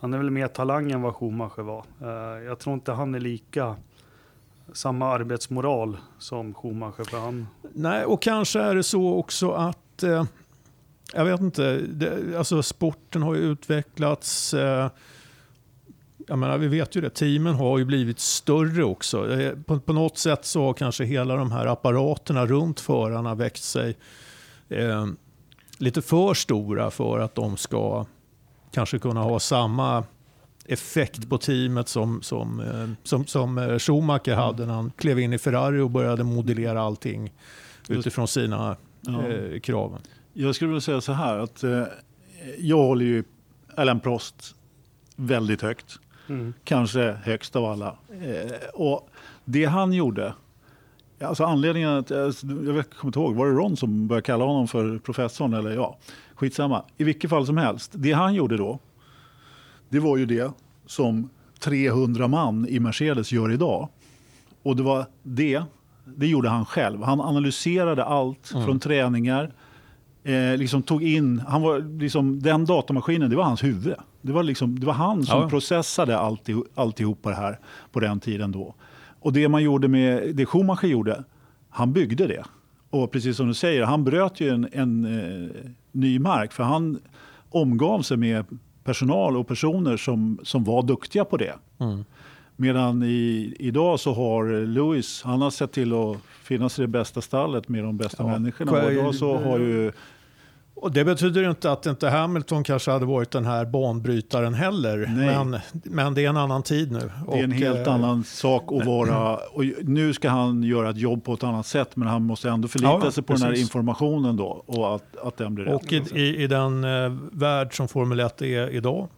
han är väl mer talang än vad Schumacher var. Eh, jag tror inte han är lika, samma arbetsmoral som Schumacher. För han, Nej, och kanske är det så också att, eh, jag vet inte, det, alltså sporten har ju utvecklats. Eh, jag menar, vi vet ju det, teamen har ju blivit större också. Eh, på, på något sätt så har kanske hela de här apparaterna runt förarna växt sig eh, lite för stora för att de ska kanske kunna ha samma effekt på teamet som, som, eh, som, som eh, Schumacher hade när han klev in i Ferrari och började modellera allting utifrån sina Ja. eh, krav. Jag skulle vilja säga så här att eh, jag håller ju Alain Prost väldigt högt. mm. Kanske högst av alla. Eh, och det han gjorde, alltså anledningen att, alltså, jag kommer inte ihåg, var det Ron som började kalla honom för professorn eller ja, skitsamma. I vilket fall som helst, det han gjorde då, det var ju det som 300 man i Mercedes gör idag. Och det var det, det gjorde han själv. Han analyserade allt från träningar, eh, liksom tog in, han var liksom, den datamaskinen, det var hans huvud. Det var, liksom, det var han som Ja. processade allti, alltihopa det här på den tiden då. Och det man gjorde med, det Schumacher gjorde, han byggde det. Och precis som du säger, han bröt ju en, en eh, ny mark för han omgav sig med personal och personer som, som var duktiga på det. Mm. Medan i, idag så har Lewis, han har sett till att finnas i det bästa stallet med de bästa Ja. människorna. Och idag så har ju Och det betyder inte att inte Hamilton kanske hade varit den här banbrytaren heller. Nej. Men, men det är en annan tid nu. Det är en Och, helt eh, annan sak att vara... Och nu ska han göra ett jobb på ett annat sätt men han måste ändå förlita Ja, sig på den här precis. informationen då och att, att den blir Och rätt. i, i, i den eh, värld som Formel 1 är idag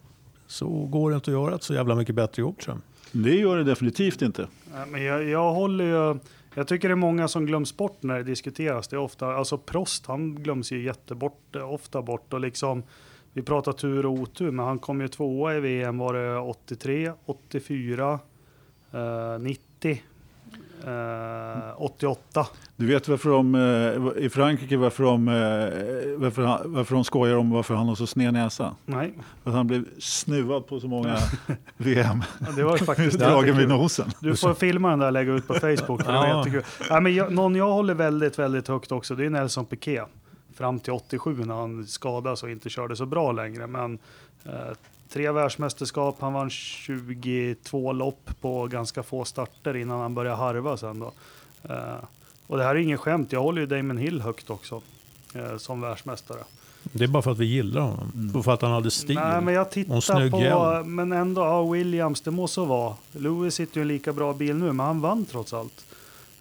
så går det inte att göra ett så jävla mycket bättre jobb tror jag. Det gör det definitivt inte. Nej, Men jag, jag håller ju, jag tycker det är många som glöms bort när det diskuteras. Det är ofta, alltså Prost, han glöms ju jättebort, ofta bort och liksom, vi pratar tur och otur, men han kom ju tvåa i VM, var det 83, 84, eh, 90, eh, 88. Du vet varför de, eh, i Frankrike varför de, eh, varför, han, varför de skojar om varför han har så sned näsa? Nej, För att han blev snuvad på så många (laughs) VM. ja, det var faktiskt (laughs) Dragen vid nosen. Du får filma den där och lägga ut på (laughs) Facebook. För det var Ja. Ja, men jag, någon jag håller väldigt, väldigt högt också, det är Nelson Piquet. Fram till 87 när han skadades och inte körde så bra längre. Men eh, tre världsmästerskap, han vann 22 lopp på ganska få starter innan han började harva sen då. Eh, och det här är ingen skämt, jag håller ju Damon Hill högt också. Eh, som världsmästare. Det är bara för att vi gillar honom. Och för att han hade stil. Nej, men jag Och tittar snygg på, men ändå, ja, Williams, det må så vara. Lewis sitter ju i en lika bra bil nu, men han vann trots allt.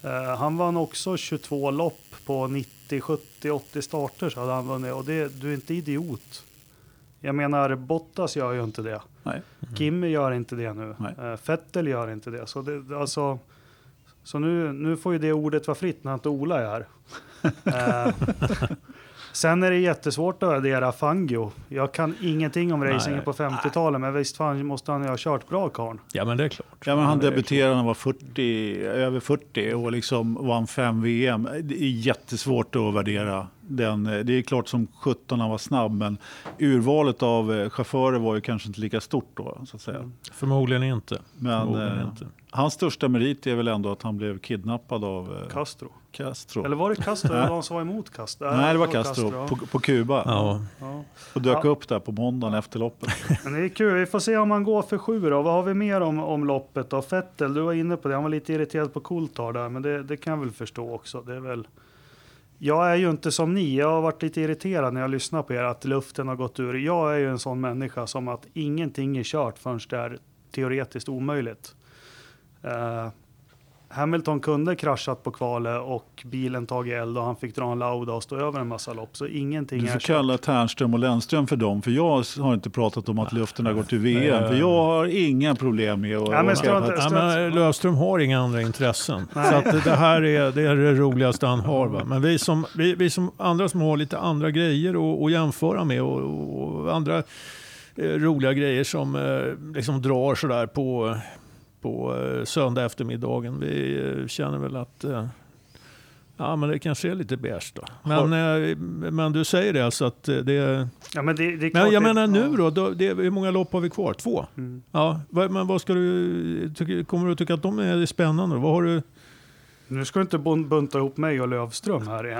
Eh, han vann också 22 lopp på 90, 70, 80 starter så hade han vunnit. Och det, du är inte idiot. Jag menar, Bottas gör ju inte det. Nej. Kimi gör inte det nu. Nej. Eh, Vettel gör inte det. Så, det, alltså, så nu, nu får ju det ordet vara fritt när inte Ola är här. (laughs) Eh, Sen är det jättesvårt att värdera Fangio. Jag kan ingenting om racingen på 50-talet, men visst fan måste han ju ha kört bra karln. Ja, men det är klart. Ja, men han debuterade när han var 40, över 40 och liksom vann fem VM. Det är jättesvårt att värdera den. Det är klart som 17 han var snabb, men urvalet av eh, chaufförer var ju kanske inte lika stort då. Så att säga. Förmodligen inte. Men Förmodligen eh, inte. hans största merit är väl ändå att han blev kidnappad av eh, Castro. Castro. Eller var det Castro (laughs) eller någon som var emot Castro? Nej, det var Castro ja. på, på Kuba. Ja. Ja. Och dök Ja. upp där på måndagen efter loppet. (laughs) Men det är kul, vi får se om han går för sju då. Vad har vi mer om, om loppet då? Fettel, du var inne på det, han var lite irriterad på Coulthard där, men det, det kan jag väl förstå också. Det är väl... Jag är ju inte som ni, jag har varit lite irriterad när jag lyssnar på er att luften har gått ur. Jag är ju en sån människa som att ingenting är kört förrän det är teoretiskt omöjligt. Uh, Hamilton kunde kraschat på kvalet och bilen tagit eld och han fick dra en lauda och stå över en massa lopp. Så ingenting Du är får kört. kalla Ternström och Lennström för dem, för jag har inte pratat om att luften har gått ur VM. För jag har inga problem med att... Ja, men strunt- att- Ja, men Lövström har inga andra intressen. Nej. Så att det- här är det, är det roligaste han har. Va? Men vi som, vi, vi som andra som har lite andra grejer att, att jämföra med och, och andra eh, roliga grejer som eh, liksom drar sådär på, på eh, söndag eftermiddagen. Vi eh, känner väl att eh, Ja, men det kanske är lite beige då. Men, eh, men du säger det alltså att det... Ja, men det, det är Men jag det- menar nu då, då det, hur många lopp har vi kvar? Två? Mm. Ja, men vad ska du, kommer du tycka att de är spännande? Vad har du? Nu ska du inte bun- bunta ihop mig och Lövström här i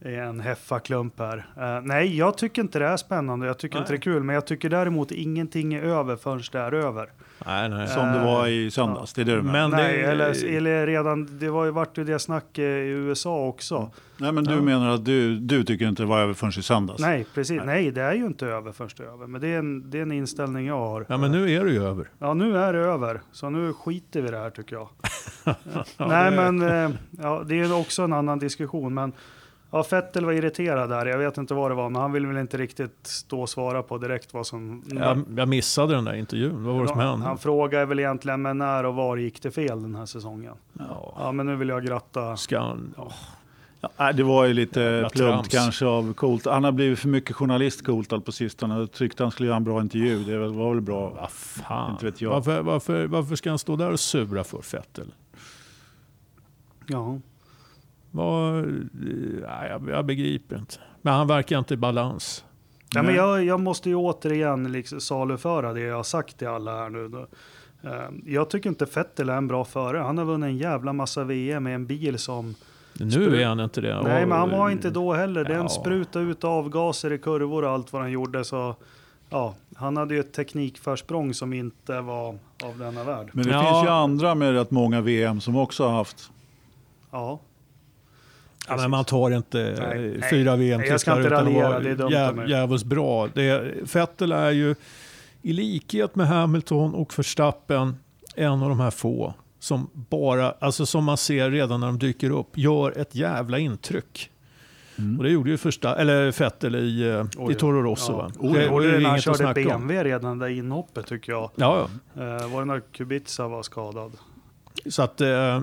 en, i en heffaklump här. Eh, nej, jag tycker inte det är spännande. Jag tycker inte det är kul. Men jag tycker däremot ingenting är över förrän det är över. Nej, nej. Som det var i söndags, det är det du menar? Men nej, det, eller, eller redan, det var ju varit ju det snack eh, i USA också. Nej, men du Ja. menar att du, du tycker inte det var över förrän i söndags? Nej, precis. Nej. det är ju inte över förrän det är över. Men det är en, det är en inställning jag har. ja, men nu är det ju över. Ja, nu är det över. Så nu skiter vi i det här tycker jag. (laughs) Ja, Nej, det- men eh, ja, det är också en annan diskussion. Men ja, Fettel var irriterad där. Jag vet inte vad det var, men han vill väl inte riktigt stå och svara på direkt vad som... Jag, jag missade den där intervjun. Vad var det som han, hände? han frågar väl egentligen, men när och var gick det fel den här säsongen? Ja, Ja, men nu vill jag gratta. ska han, Ja, nej, det var ju lite plumpt trams. kanske av Colt. Han har blivit för mycket journalist Coulthard på sistone. Jag tyckte han skulle göra en bra intervju. Det var väl bra. vad fan. Inte vet jag. Varför, varför, varför ska han stå där och sura för Fettel? Ja. Vad, eh, nej, jag, jag begriper inte. Men han verkar inte i balans. Ja, men Nej. jag, jag måste ju återigen liksom saluföra det jag har sagt till alla här nu. Då. Eh, Jag tycker inte Fettel är en bra förare. Han har vunnit en jävla massa VM med en bil som... Nu är han inte det. Nej, men han var inte då heller. Den Ja. spruta ut avgaser i kurvor och allt vad han gjorde. Så ja, han hade ju ett teknikförsprång som inte var av denna värld. Men det Ja. finns ju andra med rätt många VM som också har haft. Ja, Ja, men man tar inte Nej, eh, fyra Nej, jag ska VM-titlar inte utan att vara är jävligt bra. Det, Vettel är ju i likhet med Hamilton och Verstappen en av de här få som bara, alltså som man ser redan när de dyker upp, gör ett jävla intryck. Mm. Och det gjorde ju första, eller Vettel i, eh, Oj, i Toro Rosso. ja. va? Det, det var det är det när han inget att körde snacka om. BMW redan det inhoppet tycker jag. Ja, ja. Eh, var det när Kubica var skadad? Så att eh,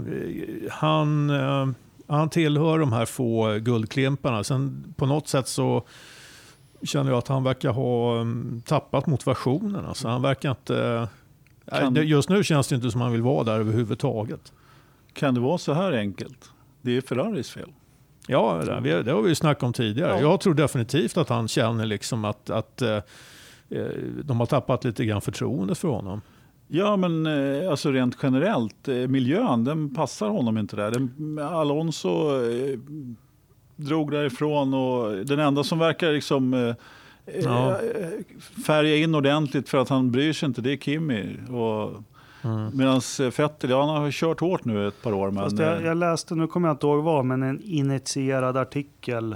han, eh, han tillhör de här få guldklimparna. Sen på något sätt så känner jag att han verkar ha um, tappat motivationen. Alltså, han verkar inte... Kan- Just nu känns det inte som han vill vara där överhuvudtaget. Kan det vara så här enkelt? Det är Ferraris fel. Ja, det har vi ju snackat om tidigare. Ja. Jag tror definitivt att han känner liksom att, att eh, eh, de har tappat lite grann förtroende för honom. Ja, men eh, alltså rent generellt, eh, miljön den passar honom inte där. Den, Alonso eh, drog därifrån och den enda som verkar liksom Ja. färga in ordentligt för att han bryr sig inte, det är Kimi. Och, Mm. Medan Vettel, ja, han har kört hårt nu ett par år. Men, Fast jag, jag läste, nu kommer jag inte ihåg vad, men en initierad artikel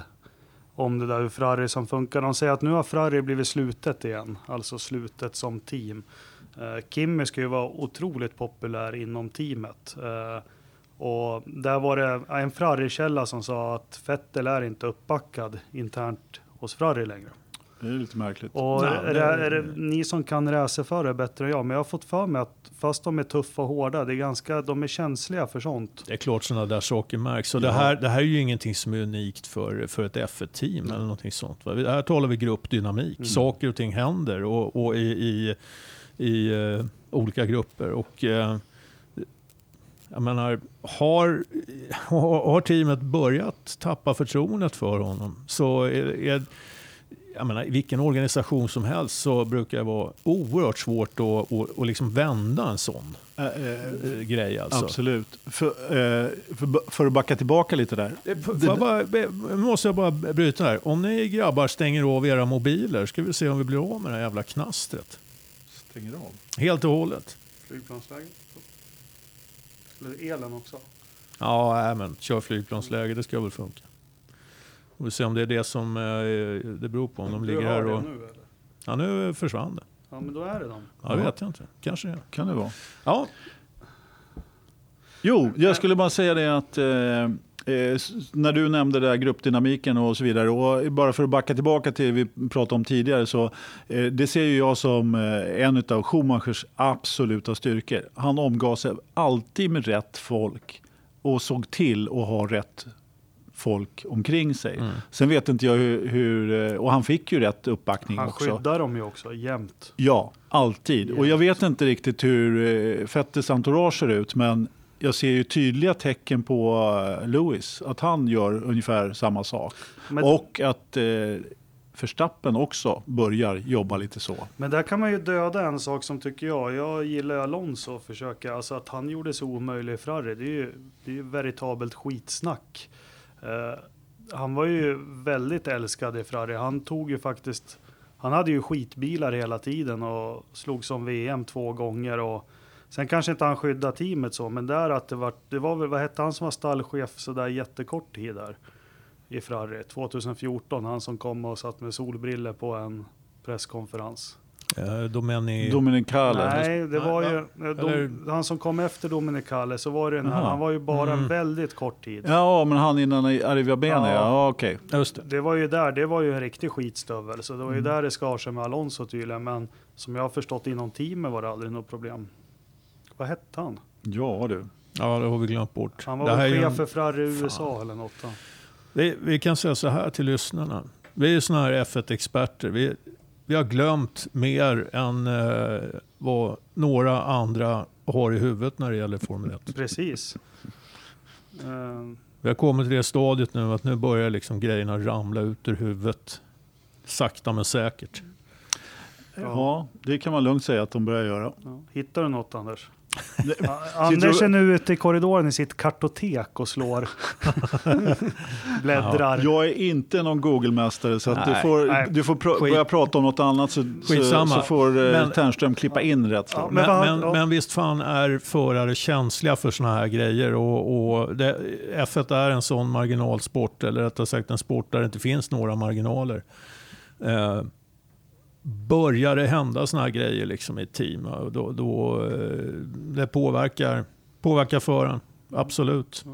om det där hur Ferrari som funkar. De säger att nu har Ferrari blivit slutet igen, alltså slutet som team. Eh, Kimi ska ju vara otroligt populär inom teamet. Eh, och där var det en Ferrari-källa som sa att Vettel är inte uppbackad internt hos Ferrari längre. Det är lite märkligt. Och Nej, är, det- är, det ni som kan racerförare bättre än jag, men jag har fått för mig att fast de är tuffa och hårda, det är ganska, de är känsliga för sånt. Det är klart sådana där saker märks. Och det, Ja. här, det här är ju ingenting som är unikt för, för ett F1-team eller någonting sånt. Va? Här talar vi gruppdynamik. Mm. Saker och ting händer och, och i, i, i eh, olika grupper. Och, eh, jag menar, har, har teamet börjat tappa förtroendet för honom så är, är jag menar, i vilken organisation som helst så brukar det vara oerhört svårt att, att, att liksom vända en sån eh, eh, grej. Alltså. Absolut. För, eh, för, för att backa tillbaka lite där. Får jag bara, be- måste jag bara bryta här. Om ni grabbar stänger av era mobiler ska vi se om vi blir av med det här jävla knastret. Stänger av. Helt och hållet. Flygplansläge. Eller elen också. Ja, men kör flygplansläge, det ska väl funka. Vi får se om det är det som eh, det beror på. Om de ligger här och... nu eller? Ja, nu försvann det. Ja, men då är det de. Ja, det vet jag inte. Kanske det. Kan det vara. Ja, Jo, jag skulle bara säga det att eh, eh, när du nämnde det där gruppdynamiken och så vidare. Och bara för att backa tillbaka till det vi pratade om tidigare. så eh, Det ser ju jag som eh, en av Schumachers absoluta styrkor. Han omgav sig alltid med rätt folk och såg till att ha rätt folk omkring sig. Mm. Sen vet inte jag hur, hur... eh, Och han fick ju rätt uppbackning Han också. skyddar dem ju också jämt. Ja, alltid. Och jag vet inte riktigt hur eh, Fettes entourage ser ut, men jag ser ju tydliga tecken på eh, Lewis, att han gör ungefär samma sak. Men, Och att eh, Verstappen också börjar jobba lite så. men där kan man ju döda en sak som tycker jag. Jag gillar Alonso och försöka, alltså att han gjorde sig omöjlig Ferrari. Det är ju, det är ju veritabelt skitsnack. Eh, han var ju väldigt älskad i Ferrari. Han tog ju faktiskt, han hade ju skitbilar hela tiden och slog som VM två gånger. Och sen kanske inte han skyddade teamet så, men där att det var, det var väl, vad hette han som var stallchef så där jättekort tid där i Ferrari? 2014, han som kom och satt med solbriller på en presskonferens. eh, Domeni... Dominicale. Nej, det var ju, eh, dom, han som kom efter Dominicale så var det den här, han var ju bara en Mm. väldigt kort tid. Ja, men han innan i Arrivia Bene, Ja. ja. ja okej. Just det. Det var ju där, det var ju en riktig skitstövel. Så det var ju Mm. där det skar sig med Alonso tydligen. Men som jag har förstått inom teamet var det aldrig något problem. Vad hette han? Ja du. Ja, det har vi glömt bort. Han Det var väl chef en- för Ferrari Fan. USA eller något. då. Vi, vi kan säga så här till lyssnarna. Vi är såna här F1-experter. Vi, vi har glömt mer än eh, vad några andra har i huvudet när det gäller Formel 1. Precis. Eh, Vi har kommit till det stadiet nu att nu börjar liksom grejerna ramla ut ur huvudet. Sakta men säkert. Ja. det kan man lugnt säga att de börjar göra. ja. Hittar du något Anders? Anders är nu ute i korridoren i sitt kartotek och slår. (laughs) Bläddrar. Jag är inte någon Google-mästare så att du får, nej. du får pr- Skit. börja prata om något annat så, så, får eh, Men- Ternström klippa in rätt Ja, men Men, men, ja. men visst fan är förare känsliga för såna här grejer. Och, och det, F1 är en sån marginalsport, eller rättare sagt en sport där det inte finns några marginaler. Eh, börjar det hända såna här grejer liksom i ett team, ja, då, då, eh, det påverkar, påverkar föraren. Absolut.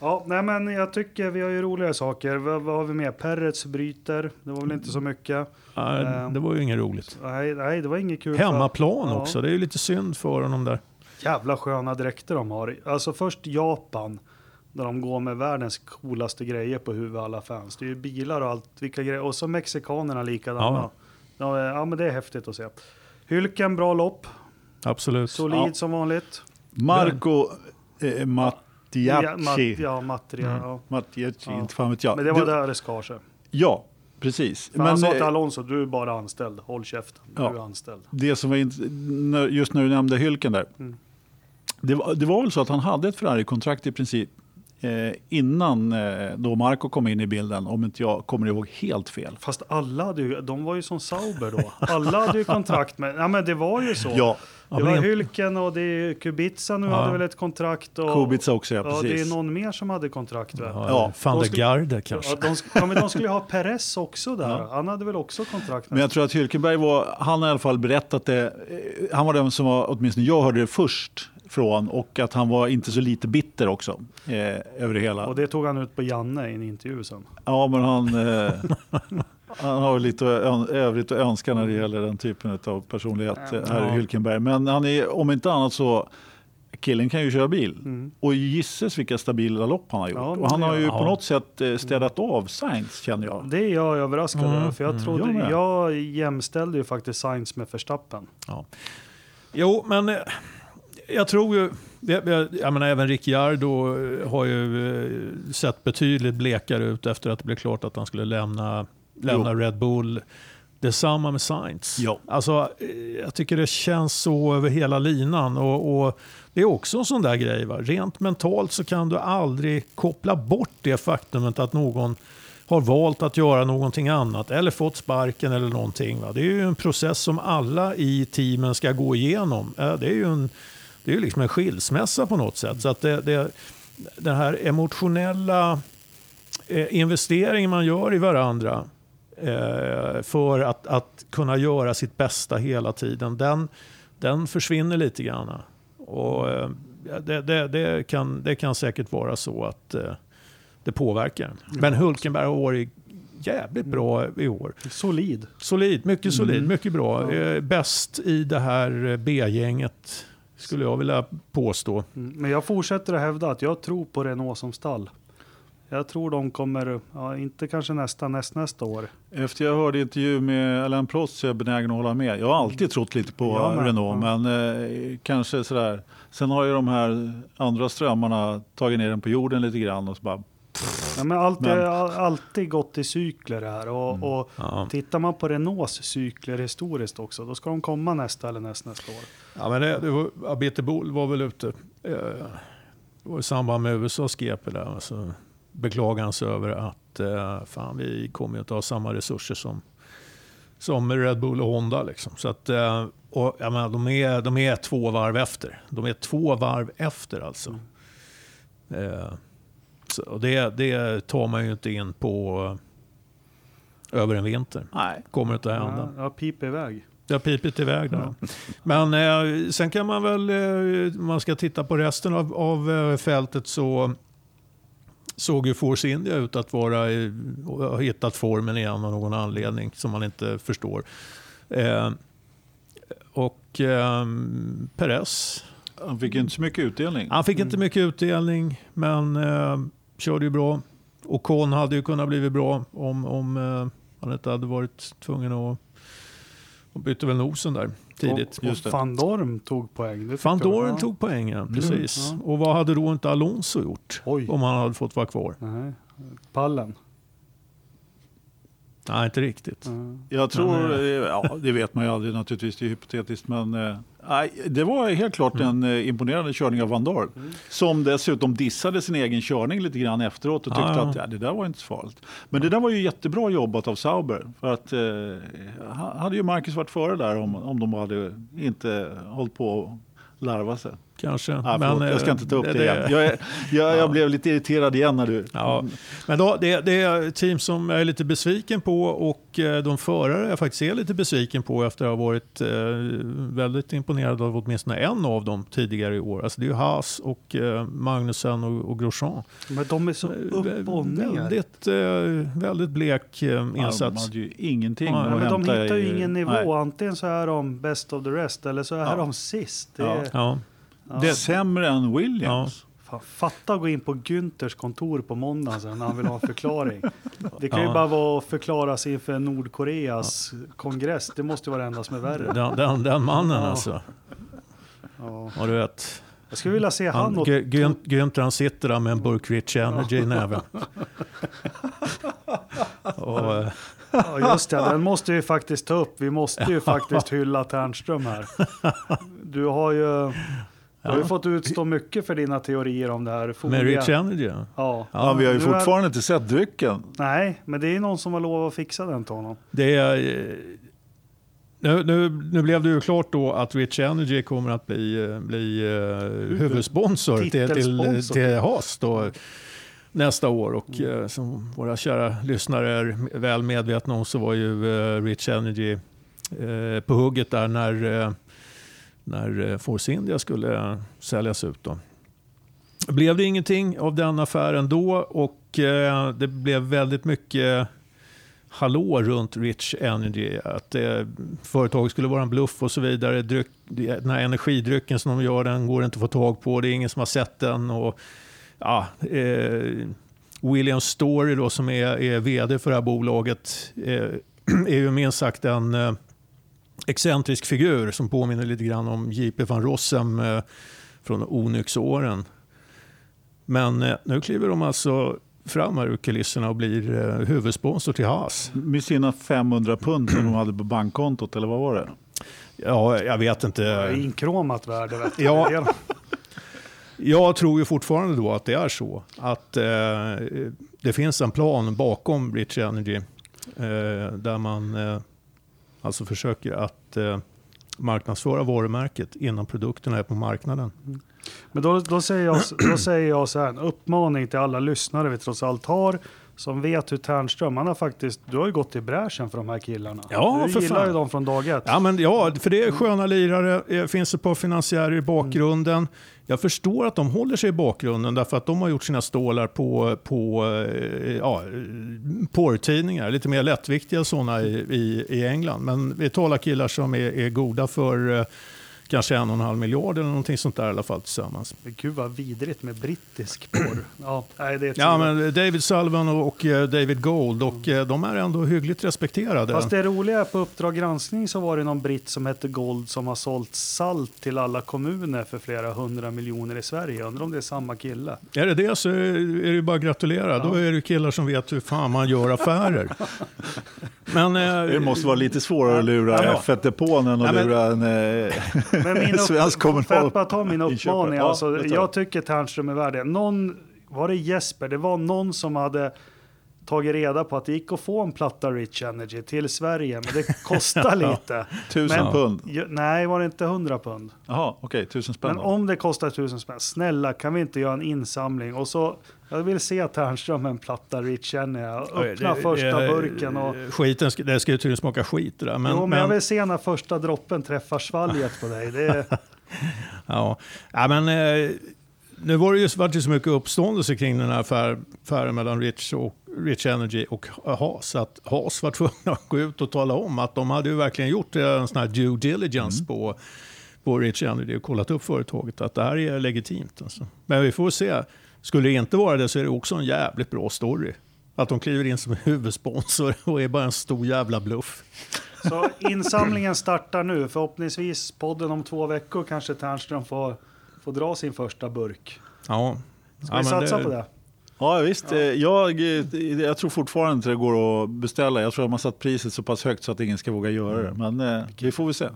Ja, nej men jag tycker vi har ju roligare saker. Vad, vad har vi mer? Perrets bryter. Det var väl inte så mycket. Nej, Eh, det var ju inget roligt. Nej, nej det var inget kul. för- Hemmaplan Ja. också, det är ju lite synd för honom där. Jävla sköna dräkter de har. Alltså först Japan. Där de går med världens coolaste grejer på huvudet alla fans. Det är ju bilar och allt. Vilka grejer. Och så mexikanerna likadana. Ja. Ja. Ja, men det är häftigt att se. Hylken, bra lopp. Absolut. Solid Ja. som vanligt. Marco eh, Ja, Mattiacci. Mat, ja, Matria. Mm. Ja. Mattiacci, Ja. inte fan vet jag. Men det var Du- där det skar sig. Ja, precis. För han sa till eh, Alonso, du är bara anställd. Håll käften. Ja. Du är anställd. det som var just när du nämnde Hylken där. Mm. Det, var, det var väl så att han hade ett Ferrari-kontrakt i princip eh, innan eh, då Marco kom in i bilden, om inte jag kommer ihåg helt fel. Fast alla hade ju, de var ju som Sauber då. Alla hade ju kontrakt med, ja men det var ju så. Ja, Det var Hylken och det är Kubica nu Ja. hade väl ett kontrakt. Och, Kubica också, ja, Ja, det är precis. någon mer som hade kontrakt väl? Ja, Ja, Van de der Garde kanske. Ja, de, ja, men de skulle ju ha Perez också där. Ja. Han hade väl också kontrakt Men jag tror att Hylkenberg var, han har i alla fall berättat det, eh, han var den som var, åtminstone jag hörde det först från och att han var inte så lite bitter också eh, över det hela. Och det tog han ut på Janne i en intervju sen. Ja, men han, eh, (laughs) Han har lite övrigt att önska när det gäller den typen av personlighet, Ja. herr Hylkenberg. Men han är, om inte annat så, killen kan ju köra bil. Mm. Och gisses vilka stabila lopp han har gjort. Ja, och han har ju ja. på något sätt eh, städat av Sainz känner jag. Det är jag överraskad Mm, över, för jag mm. trodde, Jag jag jämställde ju faktiskt Sainz med Verstappen. Jo, men eh, jag tror ju... Jag, jag, jag menar, även Ricciardo eh, har ju eh, sett betydligt blekare ut efter att det blev klart att han skulle lämna, lämna Red Bull. Detsamma med Sainz. Ja. Alltså, eh, jag tycker det känns så över hela linan. Och, och Det är också en sån där grej. Va? Rent mentalt så kan du aldrig koppla bort det faktumet att någon har valt att göra någonting annat eller fått sparken eller någonting. Va? Det är ju en process som alla i teamen ska gå igenom. Det är ju en, det är ju liksom en skilsmässa på något sätt. Så att det, det, den här emotionella eh, investeringen man gör i varandra eh, för att, att kunna göra sitt bästa hela tiden, den, den försvinner lite grann. Och, eh, det, det, det, kan, det kan säkert vara så att det påverkar. Men Hulkenberg har varit jävligt bra i år. Solid. Solid, mycket solid, Mm. mycket bra. Bäst i det här B-gänget skulle jag vilja påstå. Mm, Men jag fortsätter att hävda att jag tror på Renault som stall. Jag tror de kommer, ja, inte kanske nästa, näst, nästa år. Efter jag hörde intervju med Alain Prost så är jag benägen att hålla med. Jag har alltid trott lite på Jag med, Renault, ja. men eh, kanske sådär. Sen har ju de här andra strömmarna tagit ner den på jorden lite grann och så bara, Ja, men allt, Men- har alltid gått i cykler här. Och, Mm. och Ja. tittar man på Renaults cykler historiskt också, då ska de komma nästa eller näst, nästa år. Ja, men det, det var, Abete Bull var väl ute. Eh, Det var i samband med USAs GP där. Alltså, beklagade han sig över att eh, fan, vi kommer ju inte ha samma resurser som, som Red Bull och Honda. Liksom. Så att, eh, och, jag menar, de, är, de är två varv efter. De är två varv efter alltså. Eh, och det, det tar man ju inte in på eh, över en vinter. nej. Kommer inte att hända. Ja, ja, pip iväg. Det har pipit iväg där. Men eh, sen kan man väl, eh, man ska titta på resten av, av eh, fältet så såg ju Force India ut att vara, ha hittat formen igen av någon anledning som man inte förstår. Eh, och eh, Perez, Han fick inte så mycket utdelning. han fick inte mycket utdelning men eh, körde ju bra. Och Kon hade ju kunnat bli bra om, om eh, han inte hade varit tvungen att och bytte väl nosen där tidigt. Och, och Van Dorn tog poäng. Van jag. Doren Ja. tog poängen, precis. ja. Och vad hade då inte Alonso gjort Oj. om han hade fått vara kvar? Nej. Pallen. Nej, inte riktigt. Ja. Jag tror, Men, eh, ja det vet man ju aldrig naturligtvis, det är hypotetiskt. Men eh, nej, det var helt klart en eh, imponerande körning av Van Dorn. Som dessutom dissade sin egen körning lite grann efteråt och tyckte ja. att ja, det där var inte så farligt. Men det där var ju jättebra jobbat av Sauber. För att eh, ha- hade ju Marcus varit före där om, om de hade inte hållit på att larva sig. Kanske. Ja, förlåt, jag ska eh, inte ta upp det, igen. Jag, är, jag, Ja. jag blev lite irriterad igen när du... Ja, men då, det, det är ett team som jag är lite besviken på och eh, de förare jag faktiskt är lite besviken på efter att ha varit eh, väldigt imponerad av åtminstone en av dem tidigare i år. Alltså det är ju Haas och Magnussen och, och Grosjean. Men de är så upp och ner. Väldigt, väldigt blek eh, Ja, de insats. hade ju ingenting Ja, att men de hittar ju ingen nivå. Nej. Antingen så är de best of the rest eller så är Ja. de sist. Det Ja. Det är sämre än Williams. Fan, fatta att gå in på Günthers kontor på måndagen sen när han vill ha en förklaring. Det kan ju bara vara att förklara sig inför Nordkoreas kongress. Det måste ju vara det enda som är värre. Den, den, den mannen alltså. Ja. Ja, du vet. Jag skulle vilja se han Han, och... Gü- Gü- Günther han sitter där med en burk Rich Energy i näven. (laughs) Och, eh, Ja, just det, den måste vi faktiskt ta upp. Vi måste ju faktiskt hylla Ternström här. Du har ju, du har ju fått utstå mycket för dina teorier om det här. med. Rich Energy. ja. Ja. Ja, vi har ju Nu är- fortfarande inte sett drycken. Nej, men det är någon som har lovat att fixa den till honom. Det är, eh, nu, nu, nu blev det ju klart då att Rich Energy kommer att bli, eh, bli eh, huvudsponsor till, till, till Haas då, nästa år. Och eh, som våra kära lyssnare är väl medvetna om så var ju Rich Energy på hugget där när, när eh, Force India skulle säljas ut. Då. Blev det ingenting av den affären då och eh, det blev väldigt mycket hallå runt Rich Energy. Att eh, företaget skulle vara en bluff och så vidare. Dryck, den här energidrycken som de gör, den går inte att få tag på. Det är ingen som har sett den. Och, ja, eh, William Story då, som är, är vd för det här bolaget eh, (clears throat) är ju minst sagt en eh, excentrisk figur som påminner lite grann om J.P. van Rossem eh, från Onyx-åren. Men eh, nu kliver de alltså fram här ur kulisserna och blir eh, huvudsponsor till Haas. Med sina 500 pund som de hade på bankkontot, eller vad var det? Ja, jag vet inte. Inkromat värde. Vet. Ja. Jag tror ju fortfarande då att det är så. Att eh, det finns en plan bakom British Energy. Eh, där man eh, alltså försöker att eh, marknadsföra varumärket innan produkterna är på marknaden. Men då, då, säger jag, då säger jag så här, en uppmaning till alla lyssnare vi trots allt har, som vet hur Tärnström, han har faktiskt, du har ju gått i bräschen för de här killarna. Ja, du för gillar fan. ju dem från dag ett. Ja, men ja, för det är sköna lirare, det finns ett par finansiärer i bakgrunden. Jag förstår att de håller sig i bakgrunden därför att de har gjort sina stålar på, på eh, ja, porrtidningar, lite mer lättviktiga sådana i, i, i England. Men vi talar killar som är, är goda för eh, kanske en och en halv miljard eller någonting sånt där i alla fall tillsammans. Men Gud vad vidrigt med brittisk porr. Ja, nej, det är Ja, men David Sullivan och, och eh, David Gold och eh, de är ändå hyggligt respekterade. Fast det roliga är på Uppdrag granskning så var det någon britt som hette Gold som har sålt salt till alla kommuner för flera hundra miljoner i Sverige. Jag undrar om det är samma kille. Är det det så är det bara att gratulera. Då är det killar som vet hur fan man gör affärer. (laughs) Men, eh, Det måste vara lite svårare att lura Ja. F1-depån än att lura en eh, (laughs) Men min (laughs) svensk kommunal... jag bara ta min (laughs) uppmaning? Ja, alltså, jag tycker Tärnström är värd det. Någon, var det Jesper? Det var någon som hade tagit reda på att det gick att få en platta Rich Energy till Sverige, men det kostar (laughs) lite. Tusen Men- pund. Ja, nej, var det inte 100 pund? Jaha, okej, tusen spänn. Men då. om det kostar tusen spänn, snälla kan vi inte göra en insamling? Och så, jag vill se Tärnström med en platta Rich jag. Öppna det- första det- burken och... Skiten, det ska ju tydligen smaka skit det där. Men, jo, men, jag vill se när första droppen träffar svalget på dig. Det (laughs) ja. Ja, men, eh, nu var det ju varit ju så mycket uppståndelse kring den här affär, affären mellan Rich, och, Rich Energy och Haas. Att Haas var tvungna att gå ut och tala om att de hade ju verkligen gjort en sån här due diligence på, på Rich Energy och kollat upp företaget. Att det här är legitimt. Alltså. Men vi får se. Skulle det inte vara det så är det också en jävligt bra story. Att de kliver in som huvudsponsor och är bara en stor jävla bluff. Så insamlingen startar nu. Förhoppningsvis podden om två veckor kanske Tärnström får, får dra sin första burk. Ja. Ska vi satsa på det? Ja visst, eh, Jag, eh, jag tror fortfarande inte det går att beställa. Jag tror att man satt priset så pass högt så att ingen ska våga göra det. Men eh, vi får väl se.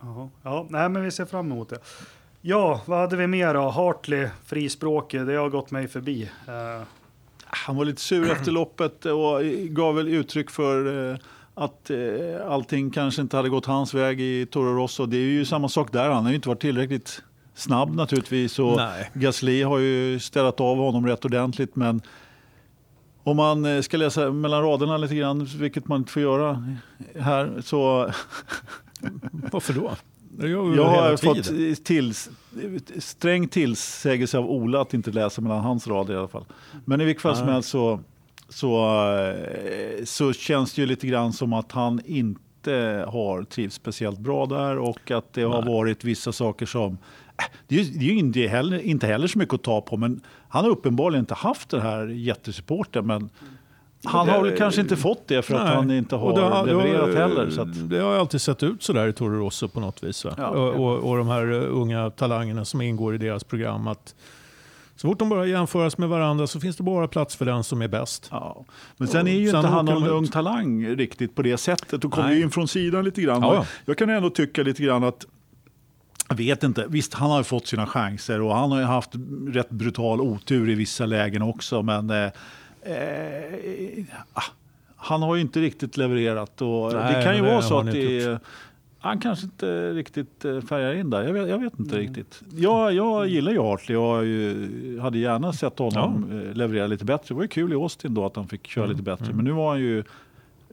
Ja, nej, men vi ser fram emot det. Ja, vad hade vi mer då? Hartley, frispråkig, det har gått mig förbi. Eh, Han var lite sur (clears throat) efter loppet och gav väl uttryck för eh, att eh, allting kanske inte hade gått hans väg i Toro Rosso. Det är ju samma sak där. Han har ju inte varit tillräckligt snabb naturligtvis. Och Nej. Gasly har ju ställt av honom rätt ordentligt. Men om man ska läsa mellan raderna lite grann, vilket man inte får göra här, så Varför då? Jag hela har fått tills, sträng tillsägelse av Ola att inte läsa mellan hans rader i alla fall. Men i vilket fall som helst så, så, eh, så känns det ju lite grann som att han inte har trivts speciellt bra där och att det har Nej. varit vissa saker som äh, det är ju, det är ju inte, heller, inte heller så mycket att ta på men han har uppenbarligen inte haft den här jättesupporten men han har väl kanske inte fått det för att Nej. han inte har det har- levererat det har- heller. Så att, Det har alltid sett ut sådär i Toro Rosso på något vis. Ja. Och, och, och de här uh, unga talangerna som ingår i deras program. Att så fort de börjar jämföras med varandra så finns det bara plats för den som är bäst. Ja. Men sen är ju Sen inte han någon ung talang riktigt på det sättet. Och kommer in från sidan lite grann. Ja, ja. Jag kan ändå tycka lite grann att jag vet inte. Visst, han har ju fått sina chanser och han har ju haft rätt brutal otur i vissa lägen också. Men eh, ah, han har ju inte riktigt levererat. Och Nej, det kan ju det vara så att han det han kanske inte riktigt eh, färgar in där. Jag vet, jag vet inte Mm. riktigt. Jag, jag gillar ju Hartley och ju, hade gärna sett honom eh, leverera lite bättre. Det var ju kul i Austin då att han fick köra Mm. lite bättre. Men nu var han ju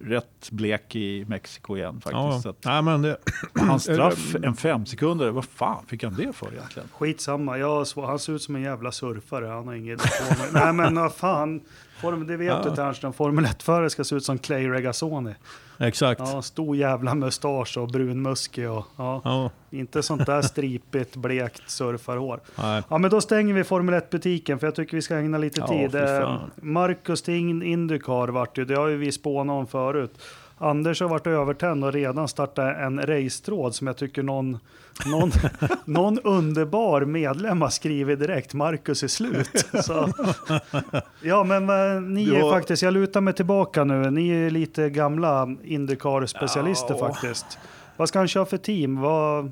rätt blek i Mexiko igen faktiskt. Ja, Nej, men det, hans (clears throat) straff, en fem sekunder, vad fan fick han det för egentligen? Skitsamma, jag, han ser ut som en jävla surfare. Han har inget på mig. Nej men vad fan, Form, det vet Ja. du Ternström, Formel 1-förare ska se ut som Clay Regazzoni. Exakt. Ja, stor jävla mustasch och brunmuskig och ja, Ja, inte sånt där stripigt, (laughs) blekt surfarhår. nej. Ja, men då stänger vi Formel 1-butiken för jag tycker vi ska ägna lite Ja, tid. Eh, fan. Marcus In- Indycar vart ju, det har ju vi spånat om förut. Anders har varit övertänd och redan startat en racetråd som jag tycker någon, någon, någon underbar medlem har skrivit direkt. Marcus är slut. Så, ja, men eh, ni är var- faktiskt, jag lutar mig tillbaka nu, ni är lite gamla Indycar-specialister Ja. faktiskt. Vad ska han köra för team? Vad,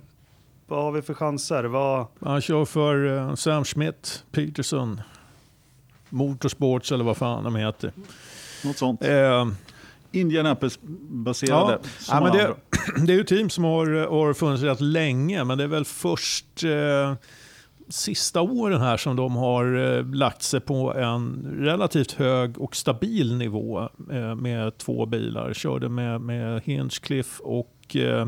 vad har vi för chanser? Vad, Han kör för eh, Sam Schmidt, Peterson, Motorsports eller vad fan de heter. Något sånt. Eh, Indianapolis-baserade. Ja, ja, men det, (clears throat) det är ju team som har, har funnits rätt länge, men det är väl först eh, sista åren här som de har eh, lagt sig på en relativt hög och stabil nivå eh, med två bilar. Körde med, med Hinchcliffe och eh,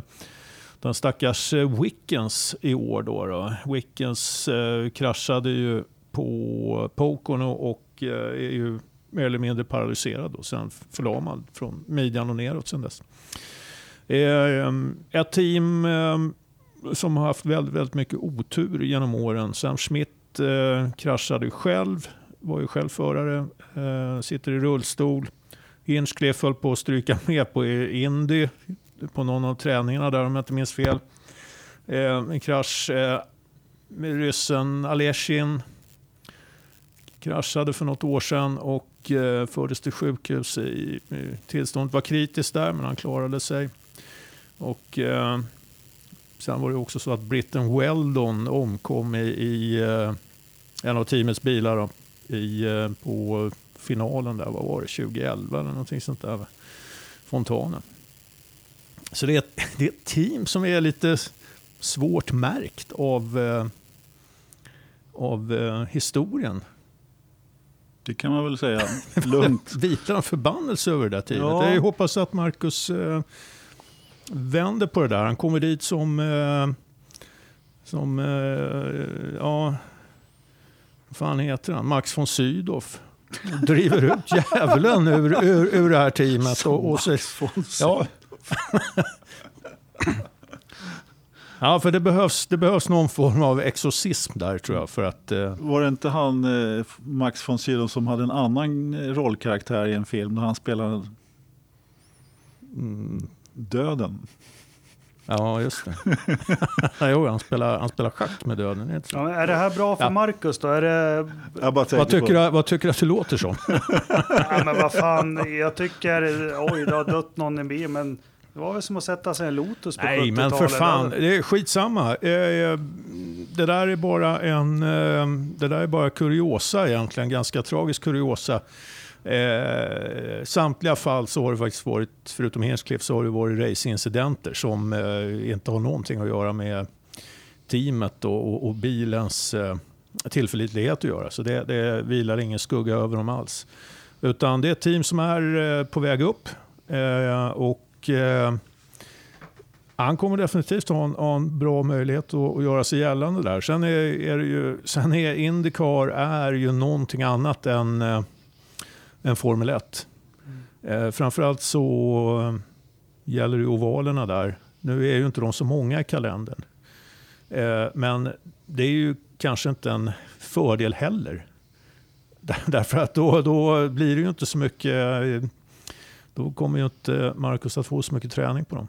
den stackars eh, Wickens i år. Då, då. Wickens eh, kraschade ju på Pocono och eh, är ju mer eller mindre paralyserad och sen förlamad från midjan och neråt sen dess. Ehm, ett team ehm, som har haft väldigt, väldigt mycket otur genom åren. Sam Schmidt eh, kraschade själv, var ju själv förare, eh, sitter i rullstol. Hinchcliffe höll på att stryka med på Indy på någon av träningarna där om jag inte minns fel. Eh, en krasch eh, med ryssen Aleshin. Kraschade för något år sedan och eh, fördes till sjukhus. I, i, tillståndet var kritiskt där men han klarade sig. Och, eh, sen var det också så att Britten Weldon omkom i, i eh, en av teamets bilar då, i, eh, på finalen där, vad var det, 2011 eller någonting sånt där. Fontanen. Så det är, ett, (laughs) det är ett team som är lite svårt märkt av, eh, av eh, historien. Det kan man väl säga (laughs) lugnt. En förbannelse över det där teamet. Ja. Jag hoppas att Marcus eh, vänder på det där. Han kommer dit som, eh, som eh, ja, vad fan heter han? Max von Sydow. Driver ut djävulen (laughs) ur, ur, ur det här teamet. Och, och så, ja. (laughs) ja, för det behövs, det behövs någon form av exorcism där tror jag. För att, eh, Var det inte han, eh, Max von Sydow, som hade en annan eh, rollkaraktär i en film där han spelade mm, döden? Ja, just det. (laughs) jo, han spelar, han spelar schack med döden. är det inte så? ja, är det här bra för Ja. Marcus då? Är det Vad tycker, du, vad tycker du att det låter som? (laughs) Ja, men vad fan, jag tycker, oj det har dött någon i bil, men det var väl som att sätta sig en Lotus på Nej, men för 70-talet, fan. Det är skitsamma. Eh, Det där är bara en... eh, Det där är bara kuriosa egentligen. Ganska tragisk kuriosa. Eh, samtliga fall så har det faktiskt varit, förutom Hinchcliffe, så har det varit racingincidenter som eh, inte har någonting att göra med teamet och, och, och bilens eh, tillförlitlighet att göra. Så det, det vilar ingen skugga över dem alls. Utan det är ett team som är eh, på väg upp. Eh, och eh, han kommer definitivt ha en, ha en bra möjlighet att, att göra sig gällande där. Sen är, är, ju, sen är Indycar är ju någonting annat än, eh, än Formel 1. Eh, framförallt så eh, gäller det ovalerna där. Nu är ju inte de så många i kalendern. Eh, men det är ju kanske inte en fördel heller. Där, (laughs) därför att då, då blir det ju inte så mycket... Då kommer ju inte Marcus att få så mycket träning på dem.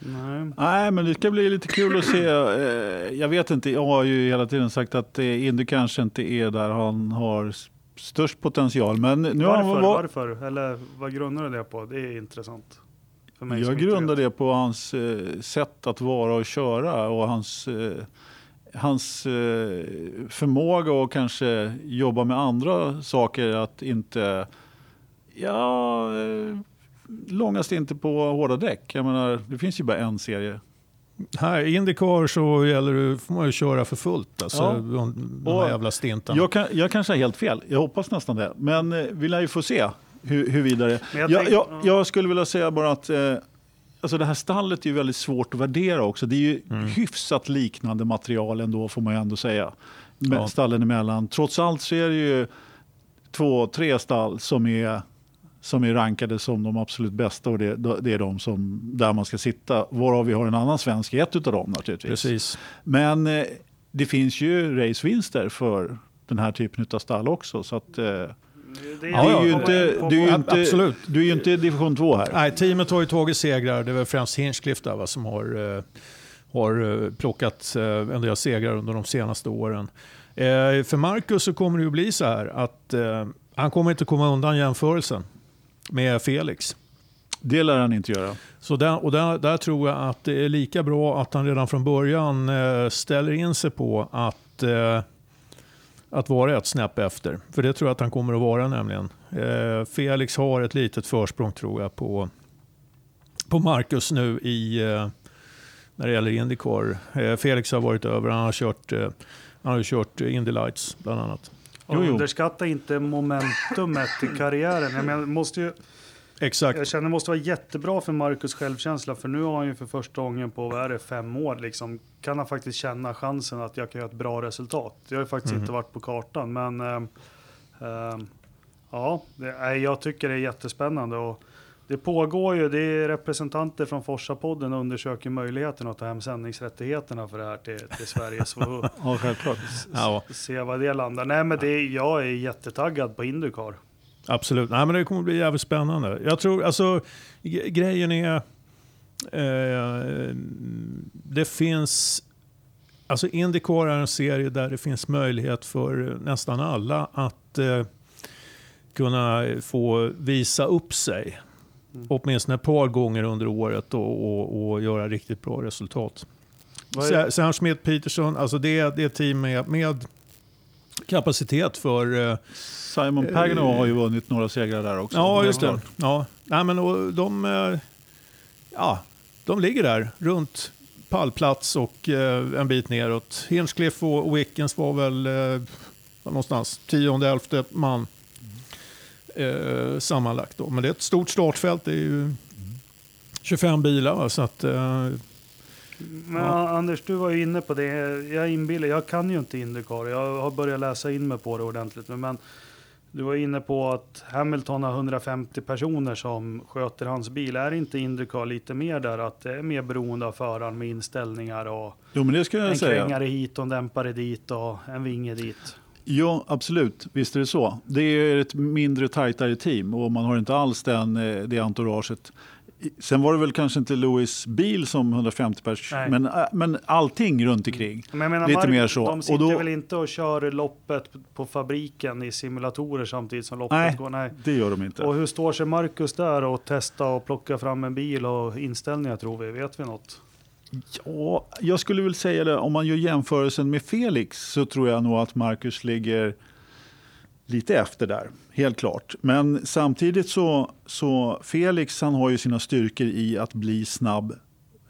Nej. Nej, men det ska bli lite kul att se. Eh, Jag vet inte, jag har ju hela tiden sagt att eh, Indy kanske inte är där han har störst potential. Men nu har han Varför? var- Varför? Eller vad grundar du det på? Det är intressant. För mig Jag grundar det på hans eh, sätt att vara och köra och hans, hans förmåga att kanske jobba med andra saker. Att inte, ja, eh, långast inte på hårda däck. Jag menar, det finns ju bara en serie. Här i Indycar så gäller det, får man ju köra för fullt. Alltså, Ja. de, de här jävla stintarna. Jag, kan, jag kanske har helt fel, jag hoppas nästan det. Men eh, vi lär ju få se hur, hur vidare. Jag Jag, tänk- jag, ja. jag skulle vilja säga bara att eh, alltså det här stallet är ju väldigt svårt att värdera också. Det är ju Mm. hyfsat liknande material ändå får man ju ändå säga. Med Ja. Stallen emellan. Trots allt så är det ju två, tre stall som är, som är rankade som de absolut bästa och det, det är de som, där man ska sitta. Varav vi har en annan svensk i ett av dem naturligtvis. Precis. Men eh, det finns ju racevinster för den här typen av stall också. Så att, eh, Det du, är ju inte, på- du, är ju inte, absolut. du är ju inte i division 2 här. Nej, teamet har ju tagit segrar. Det är väl främst Hinchcliffe där, va, som har, eh, har eh, plockat eh, en del segrar under de senaste åren. Eh, för Marcus så kommer det ju bli så här att eh, han kommer inte komma undan jämförelsen med Felix. Det lär han inte göra. Så där, och där, där tror jag att det är lika bra att han redan från början eh, ställer in sig på att, eh, att vara ett snäpp efter. För det tror jag att han kommer att vara nämligen. Eh, Felix har ett litet försprång tror jag på, på Marcus nu i, när det gäller Indycar. Felix har varit över, han har kört, han har kört Indy Lights bland annat. Och Jo, jo. Underskatta inte momentumet i karriären. Jag, menar, måste ju, Exakt. jag känner det måste vara jättebra för Marcus självkänsla. För nu har han ju för första gången på, vad är det, fem år liksom. Kan han faktiskt känna chansen att jag kan göra ett bra resultat. Det har ju faktiskt Mhm. inte varit på kartan. Men ehm, ehm, ja, det, jag tycker det är jättespännande. Och det pågår ju, det är representanter från Forsa-podden och undersöker möjligheten att ta hem sändningsrättigheterna för det här till, till Sverige. Så (laughs) Ja, självklart. Ja. se vad det landar. Nej men det, jag är jättetaggad på Indycar. Absolut. Nej, men det kommer bli jävligt spännande. Jag tror, alltså, grejen är... Eh, det finns... Alltså Indycar är en serie där det finns möjlighet för nästan alla att eh, kunna få visa upp sig. Mm. Åtminstone ett par gånger under året och, och, och göra riktigt bra resultat. Är- Sam Smith Peterson, alltså det, är- det är ett team med, med kapacitet för eh, Simon Pagano har ju vunnit några segrar där också. Ja, just det. Ja. Nej, men, och de, eh, ja, de ligger där runt pallplats och eh, en bit neråt. Hinchcliffe och Wickens var väl eh, någonstans tionde, elfte man eh, sammanlagt. Då. Men det är ett stort startfält. Det är ju 25 bilar. va, Så att, eh, Men Ja. Anders, du var ju inne på det. Jag inbillar, jag kan ju inte Indycar. Jag har börjat läsa in mig på det ordentligt. Men, du var inne på att Hamilton har 150 personer som sköter hans bil. Är inte Indycar lite mer där? Att det är mer beroende av föraren med inställningar och Jo, men det ska jag en säga. krängare hit och en dämpare dit och en vinge dit. Ja, absolut. Visst är det så. Det är ett mindre tajtare team och man har inte alls den, eh, det entouraget. Sen var det väl kanske inte Louis bil som 150 pers, Nej. men, äh, men allting runt omkring. Men menar, Lite Mark, mer så. De Och sitter då- väl inte och kör loppet på fabriken i simulatorer samtidigt som loppet Nej. går? Nej. Det gör de inte. Och hur står sig Marcus där och testa och plocka fram en bil och inställningar tror vi? Vet vi något? Ja, jag skulle väl säga det, om man gör jämförelsen med Felix så tror jag nog att Marcus ligger lite efter där, helt klart. Men samtidigt så, så Felix han har ju sina styrkor i att bli snabb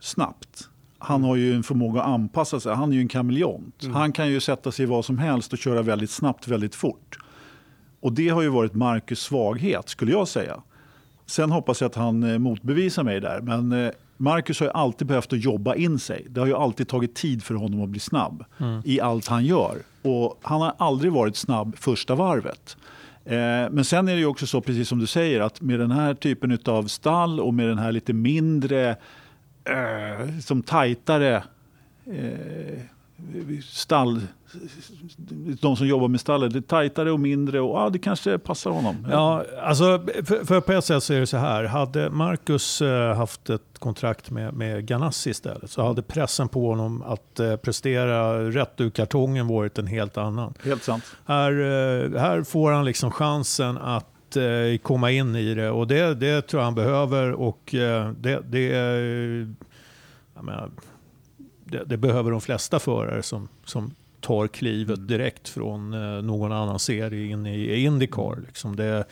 snabbt. Han har ju en förmåga att anpassa sig, han är ju en kameleont. Mm. Han kan ju sätta sig i vad som helst och köra väldigt snabbt, väldigt fort. Och det har ju varit Marcus svaghet, skulle jag säga. Sen hoppas jag att han eh, motbevisar mig där. Men eh, Marcus har ju alltid behövt att jobba in sig. Det har ju alltid tagit tid för honom att bli snabb i allt han gör. Och han har aldrig varit snabb första varvet. Eh, men sen är det också så, precis som du säger, att med den här typen av stall och med den här lite mindre, eh, som tajtare eh, stall, de som jobbar med stallet, det är tajtare och mindre och ja, det kanske passar honom. Ja, alltså, för, för på ett sätt så är det så här. Hade Marcus eh, haft ett kontrakt med, med Ganassi istället så hade pressen på honom att eh, prestera rätt ur kartongen varit en helt annan. Helt sant. Här, eh, här får han liksom chansen att eh, komma in i det och det, det tror jag han behöver och eh, det, det, eh, jag menar, det, det behöver de flesta förare som, som tar klivet direkt från eh, någon annan serie in i Indycar. Liksom det,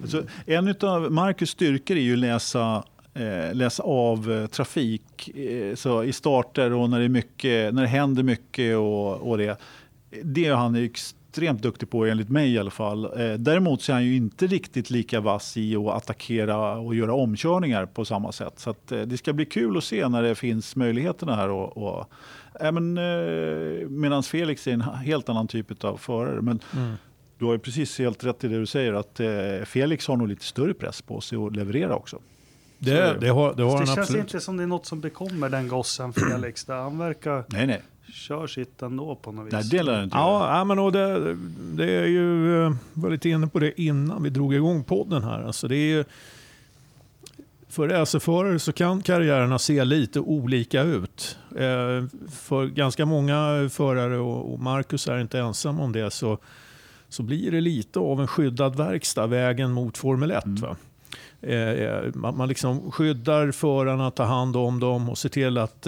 Alltså, en av Marcus styrkor är ju att läsa, eh, läsa av eh, trafik eh, så i starter och när det, är mycket, när det händer mycket och, och det. Det är han extremt duktig på enligt mig i alla fall. Eh, däremot så är han ju inte riktigt lika vass i att attackera och göra omkörningar på samma sätt. Så att, eh, det ska bli kul att se när det finns möjligheterna här. Och, och, äh, men, eh, Medan Felix är en helt annan typ av förare. Men mm. du har ju precis helt rätt i det du säger att eh, Felix har nog lite större press på sig att leverera också. Det, det har, det har det han känns absolut. inte som det är något som bekommer den gossen Felix. Där han verkar Nej, nej, köra sitt ändå på något vis. nej det lär det inte. Ja, ja, men och det, det är ju, eh, var lite inne på det innan vi drog igång podden här. Alltså det är ju, för racerförare så kan karriärerna se lite olika ut. Eh, för ganska många förare, och, Marcus är inte ensam om det, så, så blir det lite av en skyddad verkstad vägen mot Formel 1. Va? Eh, man, man liksom skyddar förarna, tar hand om dem och ser till att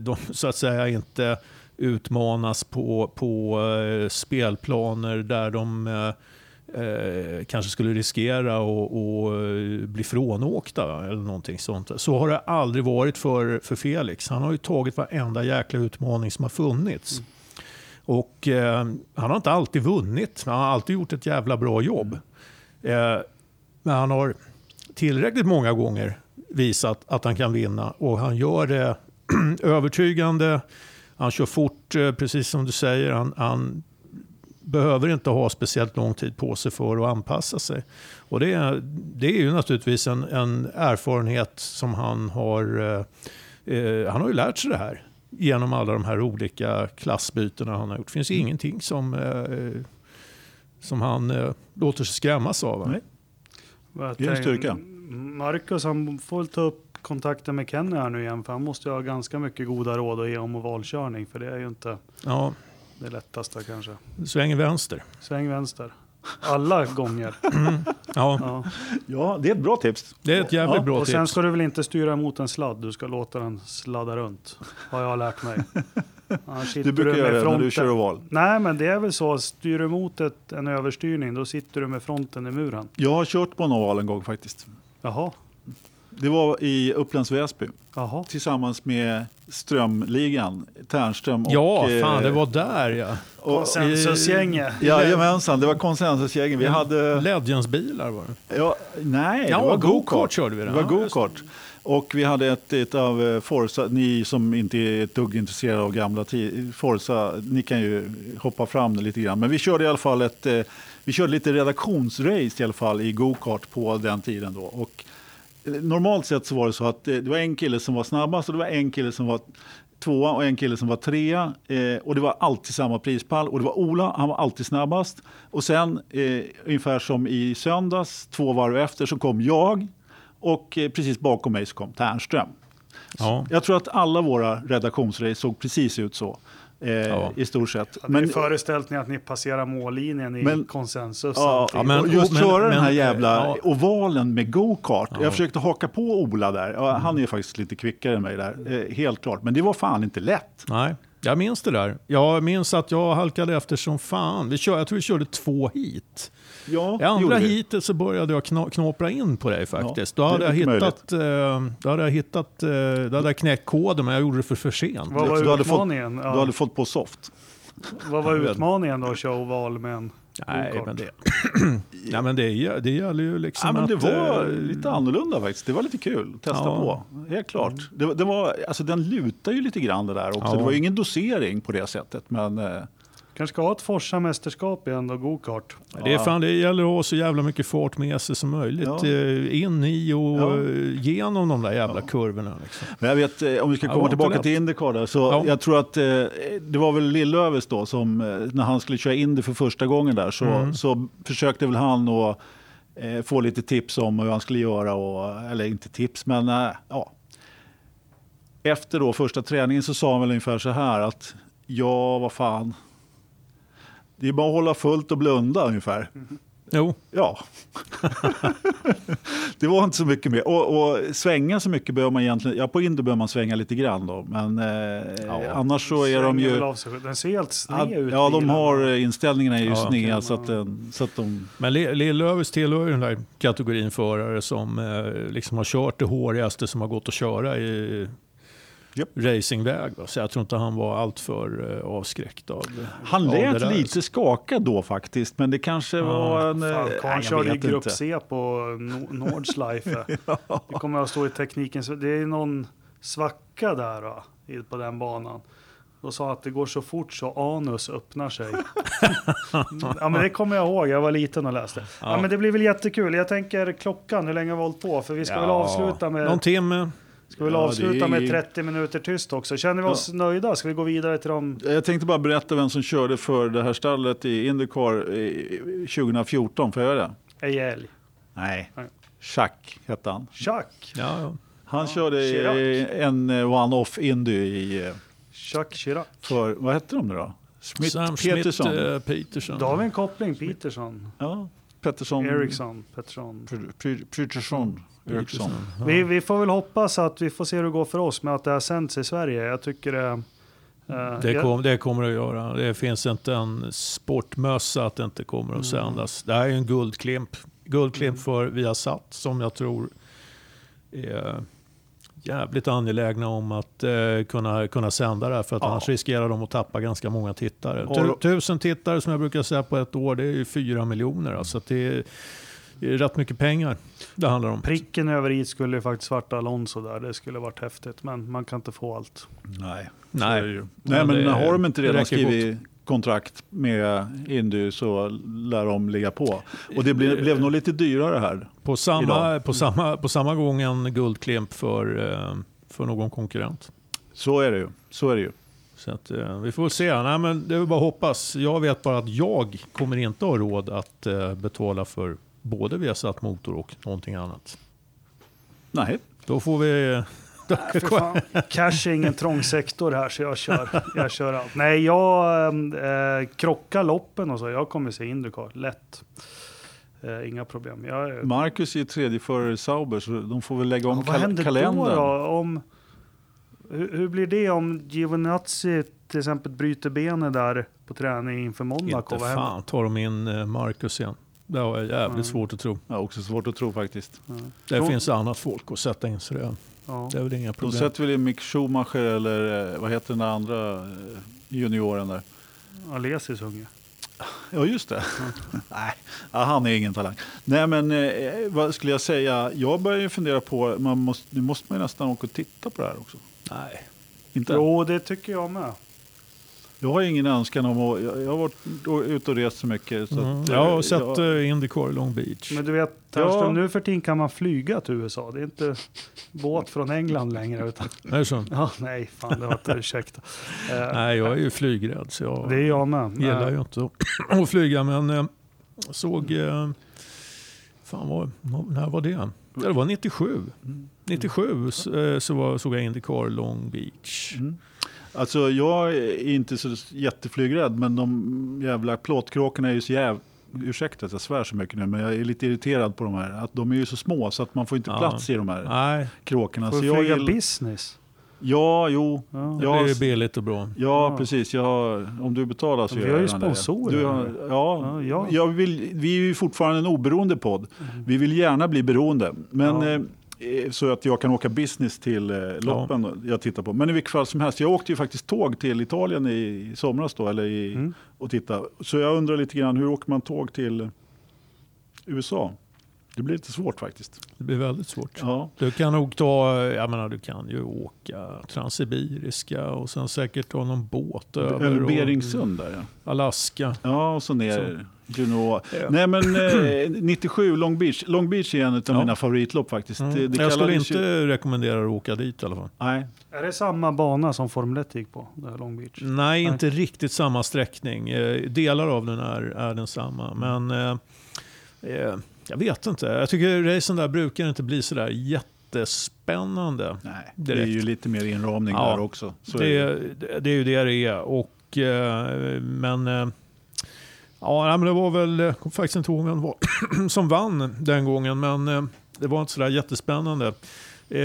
de så att säga inte utmanas på, på eh, spelplaner där de eh, eh, kanske skulle riskera att att bli frånåkta eller någonting sånt. Så har det aldrig varit för, för Felix. Han har ju tagit varenda jäkla utmaning som har funnits. Och eh, han har inte alltid vunnit, han har alltid gjort ett jävla bra jobb. Eh, men han har tillräckligt många gånger visat att han kan vinna och han gör det (clears throat) övertygande. Han kör fort, eh, precis som du säger. Han, han behöver inte ha speciellt lång tid på sig för att anpassa sig. Och det, är, det är ju naturligtvis en, en erfarenhet som han har... Eh, eh, han har ju lärt sig det här genom alla de här olika klassbytena han har gjort. Det finns ingenting som, eh, som han eh, låter sig skrämmas av. va? Nej. Det är en styrka. Marcus han får väl ta upp kontakten med Kenny här nu igen. För han måste ju ha ganska mycket goda råd att ge om ovalkörning. För det är ju inte Ja, det lättaste kanske. svänger vänster. Sväng vänster. Alla gånger. (laughs) Ja, Ja. Ja, det är ett bra tips. det är ett jävligt Ja, bra Och sen tips. ska du väl inte styra mot en sladd. Du ska låta den sladda runt. Har jag lärt mig. (laughs) Du brukar med göra det när du kör oval. Nej, men det är väl så. Styr du emot ett, en överstyrning, då sitter du med fronten i muren. Jag har kört på en oval en gång faktiskt. Jaha, Det var i Upplands Väsby jaha. tillsammans med Strömligan, Tärnström och... Ja, eh, fan det var där ja. och, Konsensusgänget. Jajamensan, det var konsensusgängen. Vi hade... Var det. Ja, nej, Ja, det var go-kart go-kart. körde vi Det det. var Ja, go-kart. Och vi hade ett, ett av eh, Forza, ni som inte är ett dugg intresserade av gamla ti- Forza, ni kan ju hoppa fram lite grann. Men vi körde i alla fall ett, eh, vi körde lite redaktionsrace i alla fall i go-kart på den tiden då. Och eh, normalt sett så var det så att eh, det var en kille som var snabbast och det var en kille som var tvåa och en kille som var trea. Eh, och det var alltid samma prispall. Och det var Ola, han var alltid snabbast. Och sen, eh, ungefär som i söndags, två varv efter, så kom jag. Och eh, precis bakom mig så kom Tärnström. Ja. Jag tror att alla våra redaktionsrace såg precis ut så. Eh, Ja. I stort sett. Hade ni föreställt er att ni passerar mållinjen i Men- konsensus? Ja, samtidigt? men- och just men- köra den här men- jävla ja. ovalen med go-kart. Ja. Mm. Jag försökte haka på Ola där. Ja, Han är ju faktiskt lite kvickare än mig där. Eh, helt klart. Men det var fan inte lätt. Nej, jag minns det där. Jag minns att jag halkade efter som fan. Vi kör, jag tror vi körde två hit. Ja, I det andra gjorde vi. hitet så började jag kna, knapra in på dig faktiskt. Ja, då, hade det jag hittat, eh, då hade jag hittat, eh, då hade jag knäckt koden men jag gjorde det för, för sent. Vad var Du hade fått- utmaningen? Du Ja. hade fått på soft. Vad var Jag utmaningen då att köra oval med en Nej, men det, (clears throat) Nej, men det, det gäller ju liksom Ja, men det att... var eh, lite annorlunda faktiskt. Det var lite kul att testa Ja. på. Helt klart. Det, var- det var, alltså, den lutar ju lite grann det där också. Ja. Det var ju ingen dosering på det sättet. Men eh, Kanske ska ha ett Forsa-mästerskap igen då, go-kart. Det, är fan, det gäller att ha så jävla mycket fart med sig som möjligt. Ja. eh, In i och Ja. eh, genom de där jävla kurvorna. Liksom. Men jag vet, eh, om vi ska Ja, komma tillbaka till Indycar där, så Ja. jag tror att eh, det var väl Lillövers då som när han skulle köra Indy för första gången där så, Mm. så försökte väl han att eh, få lite tips om hur han skulle göra, och, eller inte tips men eh, ja. Efter då första träningen så sa han väl ungefär så här att ja, vad fan. Det är bara att hålla fullt och blunda ungefär. Jo, Ja. (laughs) det var inte så mycket mer. Och, och svänga så mycket behöver man egentligen. Ja, på Indy behöver man svänga lite grann då. Men eh, annars så är de ju... Den ser helt sned Ja, ut. ja, de har eh, inställningarna är ju Ja, sneda okej. så, att, den- så att de... men Li- Lill-Övers tillhör ju den där kategorin förare som eh, liksom har kört det hårigaste som har gått att köra i Japp. racingväg. Va? Så jag tror inte han var alltör eh, avskräckt av, Han av det lät där. lite skakad då faktiskt. Men det kanske var en... eh, Fan, jag körde i (laughs) grupp inte. C på No- Nordschleife. (laughs) Det kommer att stå i tekniken. så Det är någon svacka där va, på den banan. och sa att det går så fort så anus öppnar sig. (laughs) ja, men det kommer jag ihåg, jag var liten och läste. Ja. Ja. men det blir väl jättekul. Jag tänker klockan, hur länge har vi hållit på? För vi ska väl avsluta med... Någon timme. Ska vi Ja, avsluta är- med 30 minuter tyst också? Känner vi oss nöjda? Ska vi gå vidare till dem? Jag tänkte bara berätta vem som körde för det här stallet i Indycar eh, 2014. Får jag göra det? Ej älg. Nej. Chuck hette han. Chuck. Ja, ja. Han Ja, körde Chirac. en eh, one-off Indy i, eh, Chuck Chirac. för, vad hette de nu då? Smith Sam Peterson. Smith, eh, Peterson. Då har vi en koppling. Peterson. Ja, Pettersson. Eriksson. Pettersson. Pr- Pr- Peterson. Eriksson. Ja. Vi, vi får väl hoppas att vi får se hur det går för oss med att det har sänds i Sverige. Jag tycker det... eh, Det, kom, det kommer det att göra. Det finns inte en sportmössa att det inte kommer att sändas. Det här är en guldklimp. Guldklimp för Viasat som jag tror är jävligt angelägna om att eh, kunna, kunna sända det här. För att Ja. annars riskerar de att tappa ganska många tittare. Tu, tusen tittare som jag brukar säga på ett år, det är ju fyra miljoner. Alltså det, rätt mycket pengar det handlar om. Pricken över i skulle ju faktiskt svarta Alonso där. Det skulle varit häftigt. Men man kan inte få allt. Nej, Nej. är. Nej, Men men det- har de inte redan skrivit kontrakt med Indy så lär de ligga på. Och det blev, blev nog lite dyrare här. På samma, idag. på samma, på samma gång en guldklimp för, eh, för någon konkurrent. Så är det ju. Så är det ju. Så att, eh, vi får väl se. Nej, men det är bara hoppas. Jag vet bara att jag kommer inte ha råd att eh, betala för både Viasat Motor och någonting annat. Nej, Då får vi... (laughs) För fan, cash är ingen trång sektor här så jag kör, jag kör allt. Nej, jag eh, krockar loppen och så. Jag kommer se Indycar, lätt. Eh, inga problem. Jag, Marcus är tredje för Sauber så de får väl lägga om Ja, vad kal- kalendern. då? då? Om, hur, hur blir det om Giovinazzi till exempel bryter benet där på träning inför Monaco? Inte fan tar de in eh, Marcus igen. Det har jag jävligt Mm. svårt att tro. Ja, också svårt att tro faktiskt. Ja. Det Jo. finns annat folk att sätta in så det, Ja. det är väl inga problem. sätter väl in Mick Schumacher eller eh, vad heter den andra eh, junioren där? Alesis unge. Ja, just det. (laughs) Nej, ja, han är ingen talang. Nej, men eh, vad skulle jag säga? Jag börjar ju fundera på, man måste, nu måste man ju nästan åka och titta på det här också. Nej. Inte? Jo, det tycker jag med. Jag har ingen önskan om att, jag, jag har varit ute och rest så mycket. Så Mm. att, Jag har eh, sett jag- eh, Indycar Long Beach. Men du vet, Ja. Nu för tiden kan man flyga till USA. Det är inte båt från England längre. Utan, (laughs) Är det så? ja, nej, fan det var inte ursäkta. Eh, Nej, jag är ju flygrädd så jag... Det är jag med. gillar Eh, ju inte att- att flyga, men eh, såg... Eh, fan, vad, vad- när var det? Ja, det var 97. 97 så, eh, så var, såg jag Indycar Long Beach. Mm. Alltså jag är inte så jätteflygrädd men de jävla plåtkråkorna är ju så jävla... Ursäkta att jag svär så mycket nu men jag är lite irriterad på de här. Att de är ju så små så att man får inte Ja. plats i de här Nej, kråkorna. Får Så du jag flyga business? Ja, jo. Ja. det blir s- billigt och bra. Ja, Ja. precis. Jag har, om du betalar så Vi gör har ju jag gärna det. sponsorer. Du har, ja, Ja, ja. Jag vill, vi är ju fortfarande en oberoende podd. Vi vill gärna bli beroende. Men, Ja. eh, så att jag kan åka business till eh, loppen jag tittar på. Men i vilket fall som helst, jag åkte ju faktiskt tåg till Italien i, somras då, eller i, Mm. och titta. Så jag undrar lite grann, hur åker man tåg till USA? Det blir lite svårt faktiskt. Det blir väldigt svårt. Ja. Du kan nog ta, jag menar du kan ju åka Transsibiriska och sen säkert ta någon båt över. Över Beringsund där ja. Alaska. Ja, och så ner. Juno. Ja. Nej men (clears throat) eh, 97 Long Beach. Long Beach är en av Ja. mina favoritlopp faktiskt. Mm. Det, det jag skulle inte Ju, rekommendera att åka dit i alla fall. nej, Är det samma bana som Formel 1 gick på? Det här Long Beach? Nej, inte riktigt samma sträckning. Eh, Delar av den är, är densamma. Men eh, eh, jag vet inte. Jag tycker racen där brukar inte bli sådär jättespännande. nej. Det är ju lite mer inramning Ja. där också. Så Det, är det. det är ju det det är. Och, eh, men eh, ja, men det var väl, jag kommer faktiskt inte ihåg vem var (clears throat) som vann den gången. Men eh, det var inte sådär jättespännande. Eh,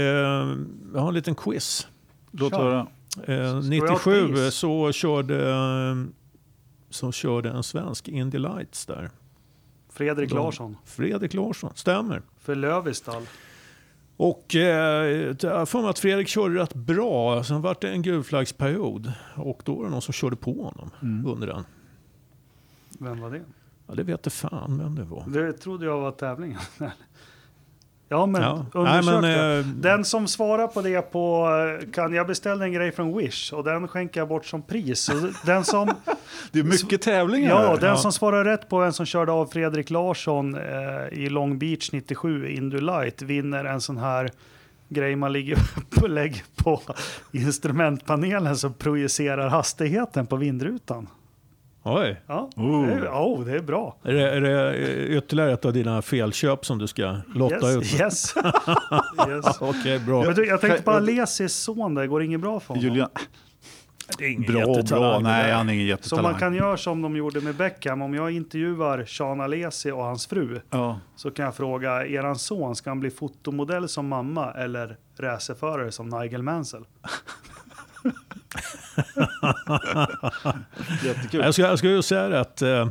jag har en liten quiz. Låt höra. Eh, jag ha ett 97 pris? så körde, eh, så körde en svensk Indy Lights där. Fredrik De- Larsson. Fredrik Larsson, stämmer. För Lövestall. Och eh, jag för mig att Fredrik körde rätt bra. Sen var det en gulflaggsperiod. Och då var det någon som körde på honom Mm. under den. Vem var det? Ja, det vet jag fan vem det var. Det trodde jag var tävlingen. (laughs) Ja, men Ja. undersök Nej, men, eh, Den som svarar på det på, eh, kan jag beställa en grej från Wish och den skänker jag bort som pris. Den som, (laughs) Det är mycket tävlingar. ja, här. den som svarar rätt på vem som körde av Fredrik Larsson eh, i Long Beach 97, Indu Light, vinner en sån här grej man ligger (laughs) på, lägger på instrumentpanelen som projicerar hastigheten på vindrutan. Oj. Ja, Oh. det, är, oh, det är bra. Är det, är det ytterligare ett av dina felköp som du ska lotta ut? Yes, (laughs) yes. yes. (laughs) Okej, bra. Men du, jag tänkte på Alesis son där, går det inget bra för honom? Julian, Det är ingen bra, bra. Nej, han är ingen Så jättetalang. man kan göra som de gjorde med Beckham. Om jag intervjuar Sean Alesi och hans fru Ja. så kan jag fråga, eran son, ska han bli fotomodell som mamma eller racerförare som Nigel Mansell? (laughs) (laughs) Jättekul. Jag ska, jag ju säga att eh,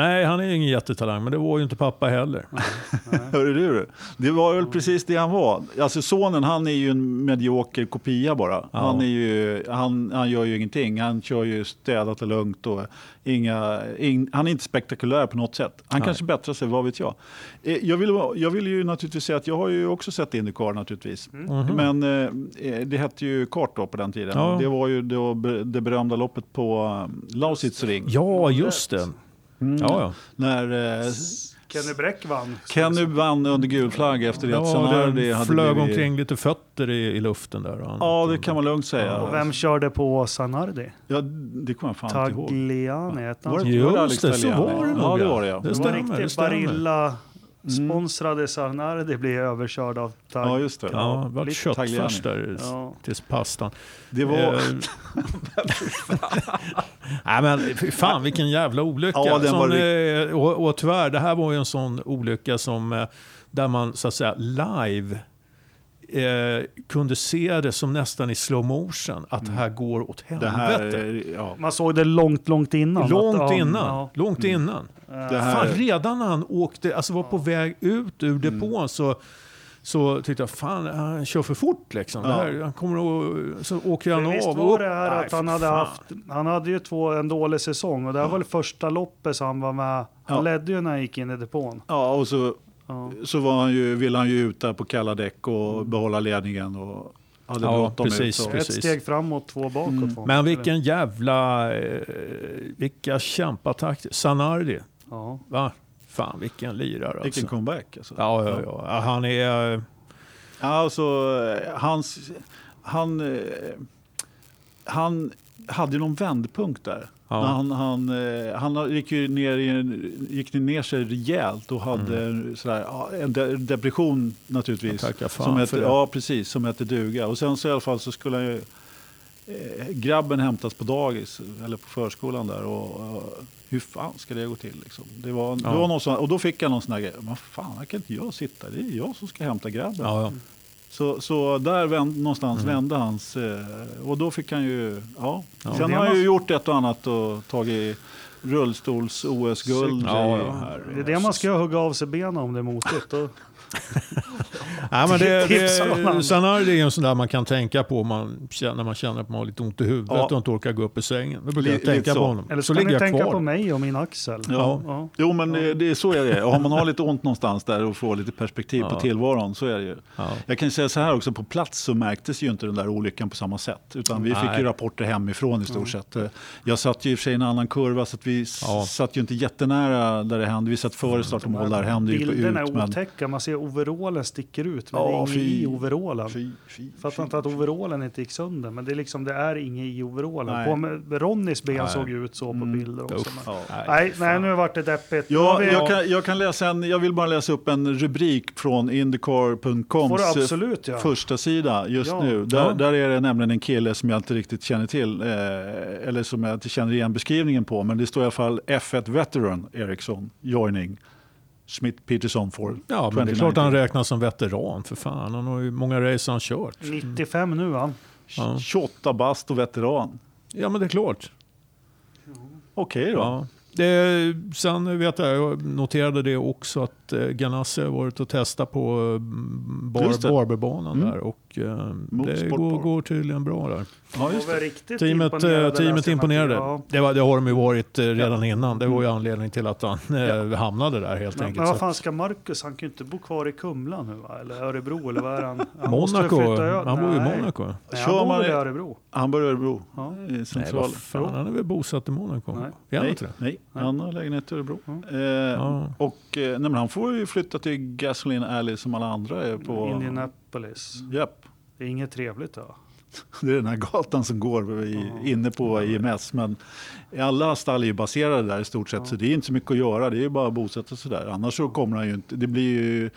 nej, han är ingen jättetalang, men det var ju inte pappa heller. (laughs) Hörru du, det var väl precis det han var. Alltså sonen han är ju en medioker kopia bara. Han, är ju, han, han gör ju ingenting. Han kör ju städat och lugnt. Och inga, ing, han är inte spektakulär på något sätt. Han Nej. kanske bättrar sig, vad vet jag. Eh, Jag vill, jag vill ju naturligtvis säga att jag har ju också sett Indycar naturligtvis. Men eh, det hette ju kart då på den tiden. Ja. Det var ju då det berömda loppet på eh, Lausitz ring. Ja, just det. Mm. Ja, ja. När eh, Kenny Bräck vann. Kenny vann under gul flagg efter det. ja Zanardi det hade flög blivit- omkring lite fötter i, i luften där. Han, Ja, det kan man lugnt säga. Och vem körde på Sanardi? Ja, det kommer jag fan inte ihåg. Tagliani hette han. Var det- Just det, så Tagliani? var det nog. Ja, det var det, ja. Det Det var stämmer, riktigt stämmer. Barilla sponsrade Sanardi blev överkörd av Tag. Ja, just det. Ja, det var köttfärs där Ja. tills pastan. Det var... Eh, (laughs) Nej men fan vilken jävla olycka. Ja, den som, var eh, och, och tyvärr, det här var ju en sån olycka som eh, där man så att säga live eh, kunde se det som nästan i slow motion att det här går åt här, helvete. är- ja. Man såg det långt, långt innan. Långt Att, ja, innan. ja. Långt innan. Det här, Fan, redan när han åkte, alltså var på väg ut ur depån så, så tyckte jag fan han kör för fort liksom. Det Ja. här, han kommer att, så åker han visst av. var och- det här Nej, att han hade fan. haft, han hade ju två, en dålig säsong och det här var det första loppet så han var med. Han Ja. ledde ju när han gick in i depån. ja, och så, Ja. så var han ju, ville han ju ut där på kalla däck och behålla ledningen. Och hade Ja, bråttom precis, ut. Precis. Ett steg framåt, två bakåt. Mm. Men vilken jävla... Eh, vilka kämpatakter. Sanardi. Ja. Va? Fan vilken lirare Vilken alltså. comeback. Alltså. Ja, ja, ja. Ja, Han är... eh, Ja, alltså, hans, han, eh, han hade någon vändpunkt där. Ja. Han, han, eh, han gick ju ner, gick ner sig rejält och hade sådär, ja, en de, depression naturligtvis. Jag tackar fan som för hette, det. Ja, precis. Som hette duga. Och sen så i alla fall så skulle han ju, eh, grabben hämtas på dagis eller på förskolan där. Och, och, hur fan ska det gå till? Liksom? Det var, det Ja. var någon sån, och då fick jag någon sån här grej. Vad fan, här kan inte jag sitta. Det är jag som ska hämta grabben. Ja, ja. Så, så där vänd, någonstans vände hans... Eh, och då fick han ju... Ja. Ja. Sen har han ju gjort ett och annat och tagit rullstols-OS-guld. Ja, ja, herre. Det är det man ska hugga av sig benen om det är motigt. (laughs) Nej, men det, det. Sanardi är en sån där man kan tänka på om man känner, när man känner att man har lite ont i huvudet Ja. och inte orkar gå upp ur sängen. Då brukar jag tänka på honom. eller så så kan jag tänka kvar. på mig och min axel. Ja. Ja. Jo, men det, det är så är det. Och har man har lite ont någonstans där och får lite perspektiv Ja. på tillvaron, så är det ju. Ja. Jag kan säga så här också, på plats så märktes ju inte den där olyckan på samma sätt. Utan vi fick Nej. ju rapporter hemifrån i stort sett. Eh, Jag satt ju i och för sig i en annan kurva, så att vi satt ju inte jättenära där det hände. Vi satt före start och mål, där hände ju på Bilderna ut. är Men, otäcka, man ser overallen sticker ut men Ja, det är inget fy. i overallen. fy, fy, Fattar fy, inte att overallen inte gick sönder, men det är liksom, det är inget i overallen. På med, Ronnys ben Nej. såg ju ut så på Mm. bilder också. Uff. Men, Ja. nej, nej, nu har det varit deppigt. Ja, vi- jag kan, jag, kan läsa en, jag vill bara läsa upp en rubrik från Indycar.coms absolut ja. första sida just Ja. nu. Där, Ja. där är det nämligen en kille som jag inte riktigt känner till, eh, eller som jag inte känner igen beskrivningen på, men det står i alla fall F1 Veteran Ericsson joining Smith Peterson for Ja, men det är klart han räknas som veteran för fan. Han har ju många race han kört. 95 nu han. Ja. 28 bast och veteran. Ja, men det är klart. Okej då. Ja. Det, sen vet jag, jag noterade det också att eh, Ganassi har varit och testat på eh, bar, Barberbanan Mm. där och eh, Mot det går, går tydligen bra där. Ja, Teamet, imponerade, eh, teamet läste jag imponerade. Ja. Det, var, det har de ju varit eh, redan innan. Det var ju Mm. anledningen till att han eh, hamnade där helt Men, enkelt. men vad fan ska Marcus, han kan ju inte bo kvar i Kumla nu va? Eller Örebro eller vad är han? han Monaco, han bor ju i Nej. Monaco. Nej, han bor i Örebro? Han bor i Örebro. Ja. I Nej, central. vad fan, han är väl bosatt i Monaco? Nej. Nej, nej, Nej. han har lägenhet i Örebro. Mm. Eh, Ja. Och eh, nej, men han får ju flytta till Gasoline Alley som alla andra är på. Indianapolis. Japp. Det är inget trevligt va? (laughs) Det är den här gatan som går i, Ja. inne på IMS. Men alla stall är ju baserade där i stort sett. Ja. Så det är inte så mycket att göra. Det är ju bara att bosätta sig där. Annars så kommer han ju inte. Det blir ju.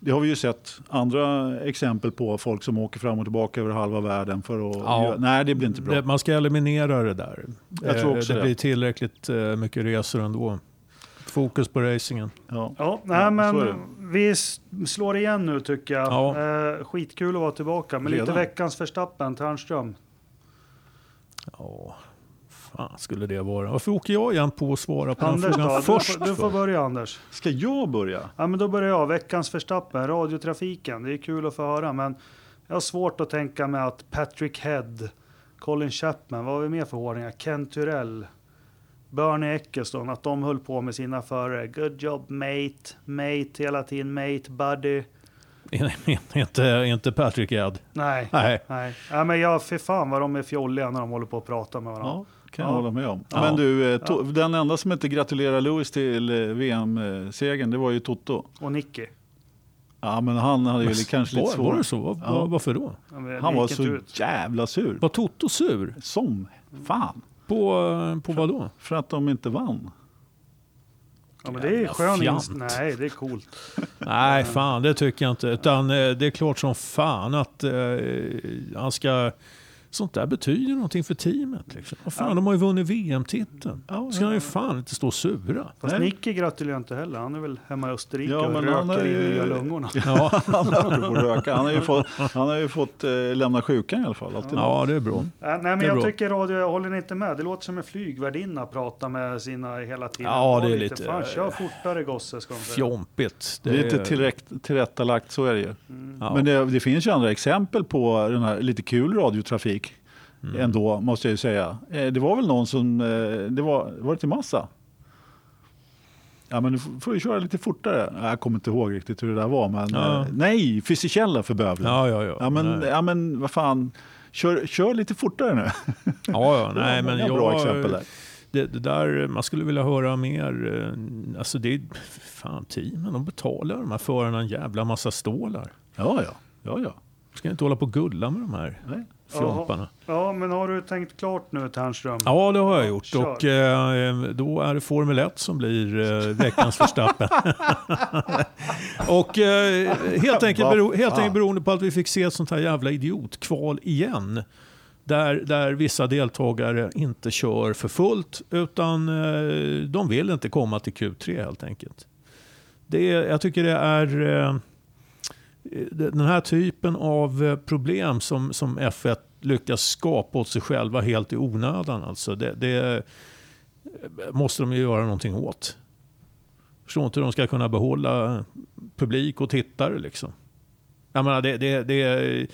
Det har vi ju sett andra exempel på. Folk som åker fram och tillbaka över halva världen för att... Ja. göra- Nej, det blir inte bra. Man ska eliminera det där. Jag tror Eh, också det det. blir tillräckligt eh, mycket resor ändå. Fokus på racingen. Ja. Ja, nej Ja, men vi slår igen nu tycker jag. Ja. Eh, skitkul att vara tillbaka. Men lite veckans Verstappen, Tärnström. Ja, fan skulle det vara. Varför åker jag igen på att svara på Anders den frågan då? Du först? får, du får för? börja Anders. Ska jag börja? Ja, men då börjar jag. Veckans Verstappen, radiotrafiken. Det är kul att få höra, men jag har svårt att tänka mig att Patrick Head, Colin Chapman, vad har vi mer för hårdingar? Ken Turell, Bernie Ecclestone, att de höll på med sina förare. Good job mate, mate hela tiden, mate, buddy. (laughs) inte, inte Patrick Ed. Nej, Nej. nej. Ja, men jag, för fan vad de är fjolliga när de håller på att prata med varandra. Ja, kan jag Ja. hålla med om. Ja. Men du, eh, to- den enda som inte gratulerar Lewis till eh, VM-segern, det var ju Toto. Och Nicky. Ja, men han hade ju kanske lite var, var det så? Var, Ja. var, varför då? Ja, men Han var så ut. jävla sur. Var Toto sur? Som fan. På, på vad då? För att de inte vann. Ja, men det är skön inst- Nej, det är coolt. (laughs) Nej, fan det tycker jag inte. Utan eh, det är klart som fan att eh, han ska... Sånt där betyder någonting för teamet. Liksom. Vad fan, Ja. de har ju vunnit VM-titeln. Ja, ska han ju fan inte stå sura. Fast Nej. Nicky gratulerar inte heller. Han är väl hemma i Österrike Ja, och men han röker är i ju- nya lungorna. Ja, (laughs) Han har på röka. Han har ju fått, han har ju fått eh, lämna sjukan i alla fall. Alltid ja det är bra. Äh, nej, men är jag bra. tycker radio, jag håller inte med. Det låter som en flygvärdinna prata med sina hela tiden. Ja, det är lite, Fan, kör fortare gosse, ska de. Fjompigt. Det är lite tillrätt, tillrättalagt, så är det ju. Mm. Ja. Men det, det finns ju andra exempel på den här lite kul radiotrafik. Mm. Ändå, måste jag ju säga. Eh, Det var väl någon som, eh, det var, var det till massa? Ja men du får ju köra lite fortare. Ja, Jag kommer inte ihåg riktigt hur det där var. Men Ja. eh, nej, Fisichella för bövelen. Ja, ja, ja. Ja men, nej. ja men vad fan, kör, kör lite fortare nu. ja, ja, (laughs) nej men jag... bra exempel där. Det, det där, man skulle vilja höra mer. Alltså det är, fan teamen, de betalar de här förarna en jävla massa stålar. Ja, ja. ja, ja. Ska inte hålla på och gulla med de här Nej. Fjomparna. Ja, men har du tänkt klart nu Tärnström? Ja, det har jag gjort. Kör. Och eh, då är det Formel 1 som blir eh, veckans Verstappen. (laughs) och eh, helt, enkelt bero, helt enkelt beroende på att vi fick se ett sånt här jävla idiotkval igen. Där, där vissa deltagare inte kör för fullt utan eh, de vill inte komma till Q3 helt enkelt. Det, jag tycker det är eh, den här typen av eh, problem som, som F1 lyckas skapa åt sig själva helt i onödan. Alltså det, det måste de ju göra någonting åt. Förstår inte hur de ska kunna behålla publik och tittare. Liksom. Jag menar, det, det, det,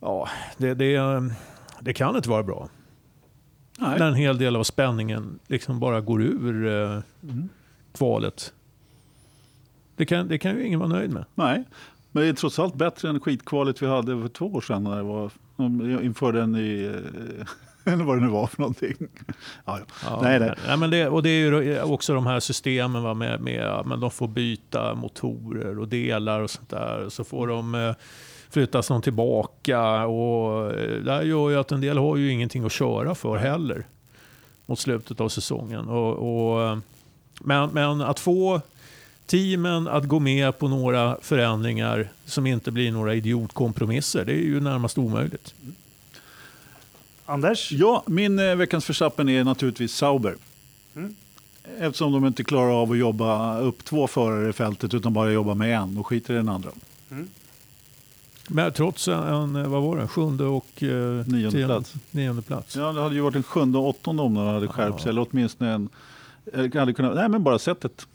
ja, det, det, det kan inte vara bra. Nej. När en hel del av spänningen liksom bara går ur eh, Mm. kvalet. Det kan, det kan ju ingen vara nöjd med. Nej, men det är trots allt bättre än skitkvalet vi hade för två år sedan när det var de införde den i, (laughs) eller vad det nu var för någonting. Ja, ja. Nej, nej. nej, men det, och det är ju också de här systemen va, med, med men de får byta motorer och delar och sånt där. Så får de eh, flyttas någon tillbaka och eh, det här gör ju att en del har ju ingenting att köra för heller mot slutet av säsongen. Och, och, eh, men, men att få teamen att gå med på några förändringar som inte blir några idiotkompromisser, det är ju närmast omöjligt. Anders? ja, min eh, veckans förstappen är naturligtvis Sauber. Mm. Eftersom de inte klarar av att jobba upp två förare i fältet utan bara jobba med en och skiter i den andra. Men trots en, en vad var det, sjunde och eh, Nionde tionde- plats. nionde plats. Ja, det hade ju varit en sjunde och åttonde om de hade skärpt sig. Eller åtminstone en... eller Hade kunnat, nej, men bara sättet.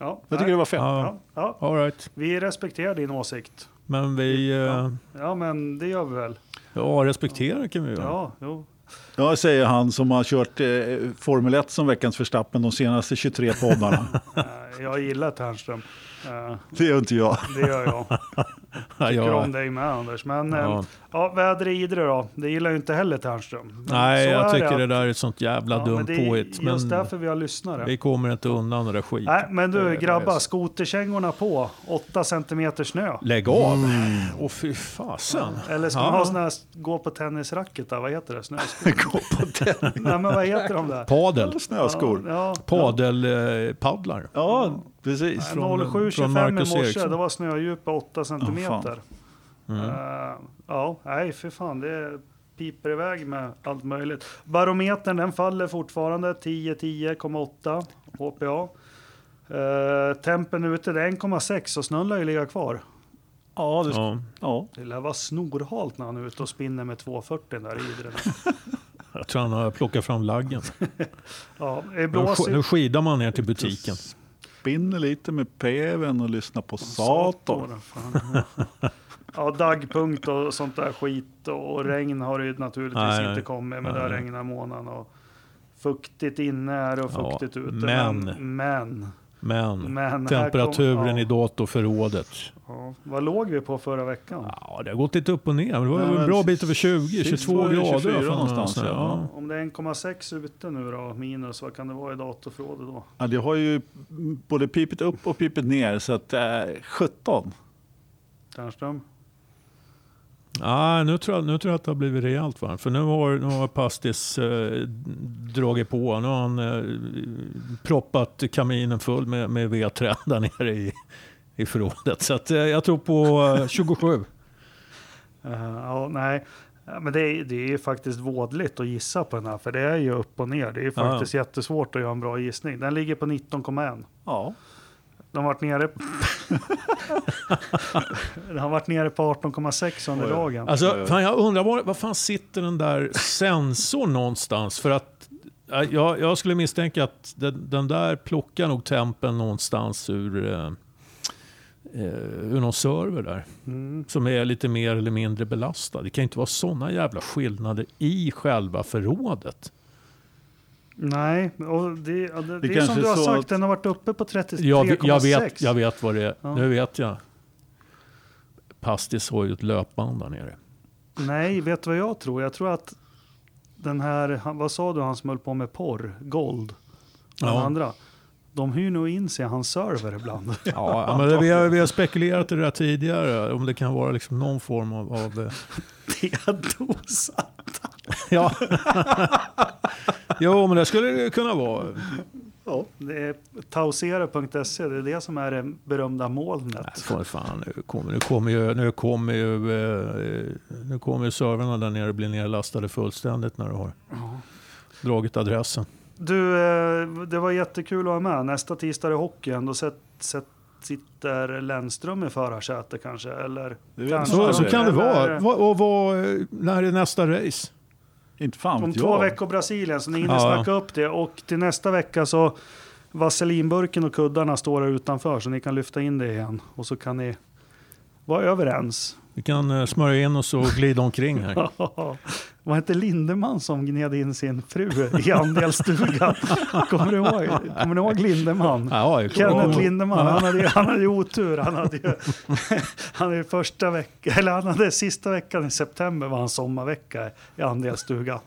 Ja, Jag tycker det var fett. Ja. Ja, ja. All right. Vi respekterar din åsikt. Men vi... Eh, Ja. Ja, men det gör vi väl. ja, respektera kan vi göra. Ja, jo. Ja, säger han som har kört eh, Formel 1 som veckans Verstappen de senaste 23 poddarna. (laughs) Jag gillar Ternström. Eh, det gör inte jag. Det gör jag. (laughs) Ja, Tycker ja. om dig med Anders. Men ja. Ja. ja, väder i Idre då. Det gillar ju inte heller Ternström. Men Nej, så jag tycker att- det där är ett sånt jävla ja, dumt men Det är påhitt. just Men därför vi har lyssnare. vi kommer inte undan det där skiten. Nej, men Det- du det grabbar, skoterkängorna på. 8 centimeter snö. Lägg av! Åh fy fasen. Eller ska Ja. man ha sån här gå på tennisracket där? Vad heter det? Snöskor? (laughs) Gå på tennis. Nej, men vad heter de där? Padel. Snöskor. Ja, Padelpaddlar. Ja, precis. ja. från- 07.25 från i morse, det var snödjup 8 centimeter. Mm. Eh, ja, nej för fan, det piper iväg med allt möjligt. Barometern den faller fortfarande, 10-10,8 HPA. Uh, tempen ute det är 1,6 och snön lär ju ligga kvar. Ja, det, Ja. ja. Det lär vara snorhalt när han är ute och spinner med 240 där i Idre. (laughs) Jag tror han har plockat fram laggen. (laughs) Ja, Nu, sk- nu skidar man ner till butiken. Spinner lite med peven och lyssnar på Sator. Fan. Ja, dagpunkt och sånt där skit och, och regn har det ju naturligtvis Nej, inte kommit, men det Nej. har regnat månaden och fuktigt inne är det och Ja, fuktigt ute. men- men, men, Men, men temperaturen kom- i datorförrådet. ja, vad låg vi på förra veckan? Ja, det har gått lite upp och ner. Det var Nej, en bra bit över 20, sist 22 var det grader. 24 fan, någonstans, ja. Om det är 1,6 ute nu då, minus, vad kan det vara i datorförrådet då? Ja, det har ju både pipit upp och pipit ner så att eh, 17. Ternström? Ja, nu, tror jag, nu tror jag att det har blivit rejält varmt. För nu har, nu har Pastis eh, dragit på. Nu har han eh, proppat kaminen full med, med vedträn (laughs) där nere i, i förrådet. Så att, eh, jag tror på eh, 27. (laughs) Eh, ja, nej. Men det är, det är ju faktiskt vådligt att gissa på den här, för det är ju upp och ner. Det är ju Ja. faktiskt jättesvårt att göra en bra gissning. Den ligger på 19,1. Ja. De har varit nere, (laughs) Den har varit nere på 18,6 under dagen. Alltså, fan, jag undrar var, var fan sitter den där sensorn någonstans? För att jag, jag skulle misstänka att den, den där plockar nog tempen någonstans ur, eh, eh, ur någon server där. Mm. Som är lite mer eller mindre belastad. Det kan inte vara sådana jävla skillnader i själva förrådet. Nej, och det, ja, det, det, är kanske som du har sagt, att- den har varit uppe på 33,6. Jag, jag, vet, jag vet vad det är. Ja. Nu vet jag. Pastis har ju ett löpband där nere. Nej, vet du vad jag tror? Jag tror att den här, vad sa du, han som höll på med porr, Gold, den Ja. andra. De hyr nog in sig i hans server ibland. (laughs) Ja, men det, vi, har, vi har spekulerat i det där tidigare. Om det kan vara liksom någon form av... av eh, (laughs) T-dosa. ja. (laughs) jo, men det skulle det kunna vara. ja. Det är tausere.se, det är det som är det berömda molnet. Nej, för fan, nu kommer, nu kommer ju, nu kommer ju, eh, nu kommer ju servrarna där nere bli nerlastade fullständigt när du har dragit adressen. Du, eh, det var jättekul att vara med. Nästa tisdag är det hockeyn. Då sätt, sätt, sitter Lennström i förarsäte kanske? Eller kanske. Så, så kan det vara. Eller- Vad- Och vad, när är nästa race? Inte fan Om två jag. veckor Brasilien, så ni hinner Ja. snacka upp det. Och till nästa vecka så vaselinburken och kuddarna står här utanför så ni kan lyfta in det igen. Och så kan ni vara överens. Vi kan eh, smörja in oss och glida omkring här. (laughs) (laughs) Vad hette Lindeman som gned in sin fru i andelsstugan? (laughs) Kommer du ihåg, kommer du ihåg Lindeman? Ja, jag- Kenneth Lindeman, han hade, han hade ju otur. Han hade ju, (laughs) han hade första veckan, eller han hade sista veckan i september var han sommarvecka i andelsstugan.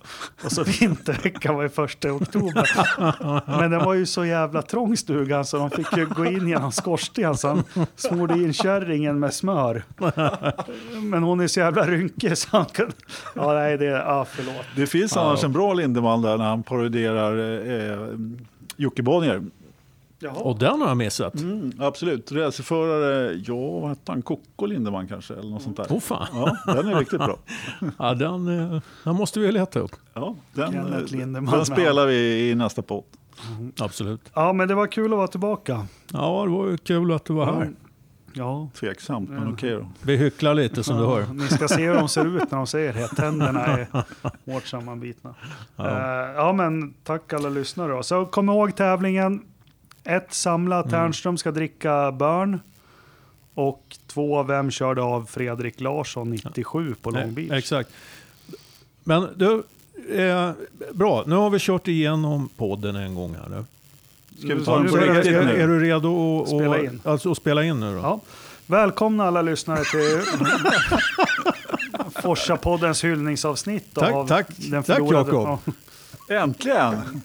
Och så vinterveckan var ju första oktober. Men den var ju så jävla trång stugan så de fick ju gå in genom skorsten så han smorde in kärringen med smör. (laughs) Men hon är så jävla rynkig så han kunde... Ja, nej, det... Ja, förlåt. Det finns Ja. annars en bra Lindeman där när han parodierar eh, eh, Jocke Bonnier. Jaha. Och den har jag missat. Mm, absolut. Racerförare, ja vad hette han? Kocko Lindeman kanske? Eller något sånt där. Åh fan. Ja, den är riktigt bra. (laughs) Ja, den, eh, den måste vi leta upp. Ja, den, eh, den spelar vi i nästa podd. Absolut. Ja, men det var kul att vara tillbaka. Ja, det var kul att du var här. Ja. Tveksamt, men okej då. Vi hycklar lite som du hör. Ni ska se hur de ser ut när de säger det. Tänderna är (laughs) hårt sammanbitna. Ja. Ja. ja, men tack alla lyssnare då. Så kom ihåg tävlingen. Ett samlat Mm. Ternström ska dricka Börn. Och två, vem körde av Fredrik Larsson 97 på Long Beach? Exakt. Men du, eh, bra. Nu har vi kört igenom podden en gång här nu. Ska vi ta den på riktigt är, nu? är du redo att Spela och, in. Alltså, att spela in nu då? Ja. Välkomna alla lyssnare till (laughs) Forsa-poddens hyllningsavsnitt Tack, av tack. den Tack, Jakob. Ja. Äntligen!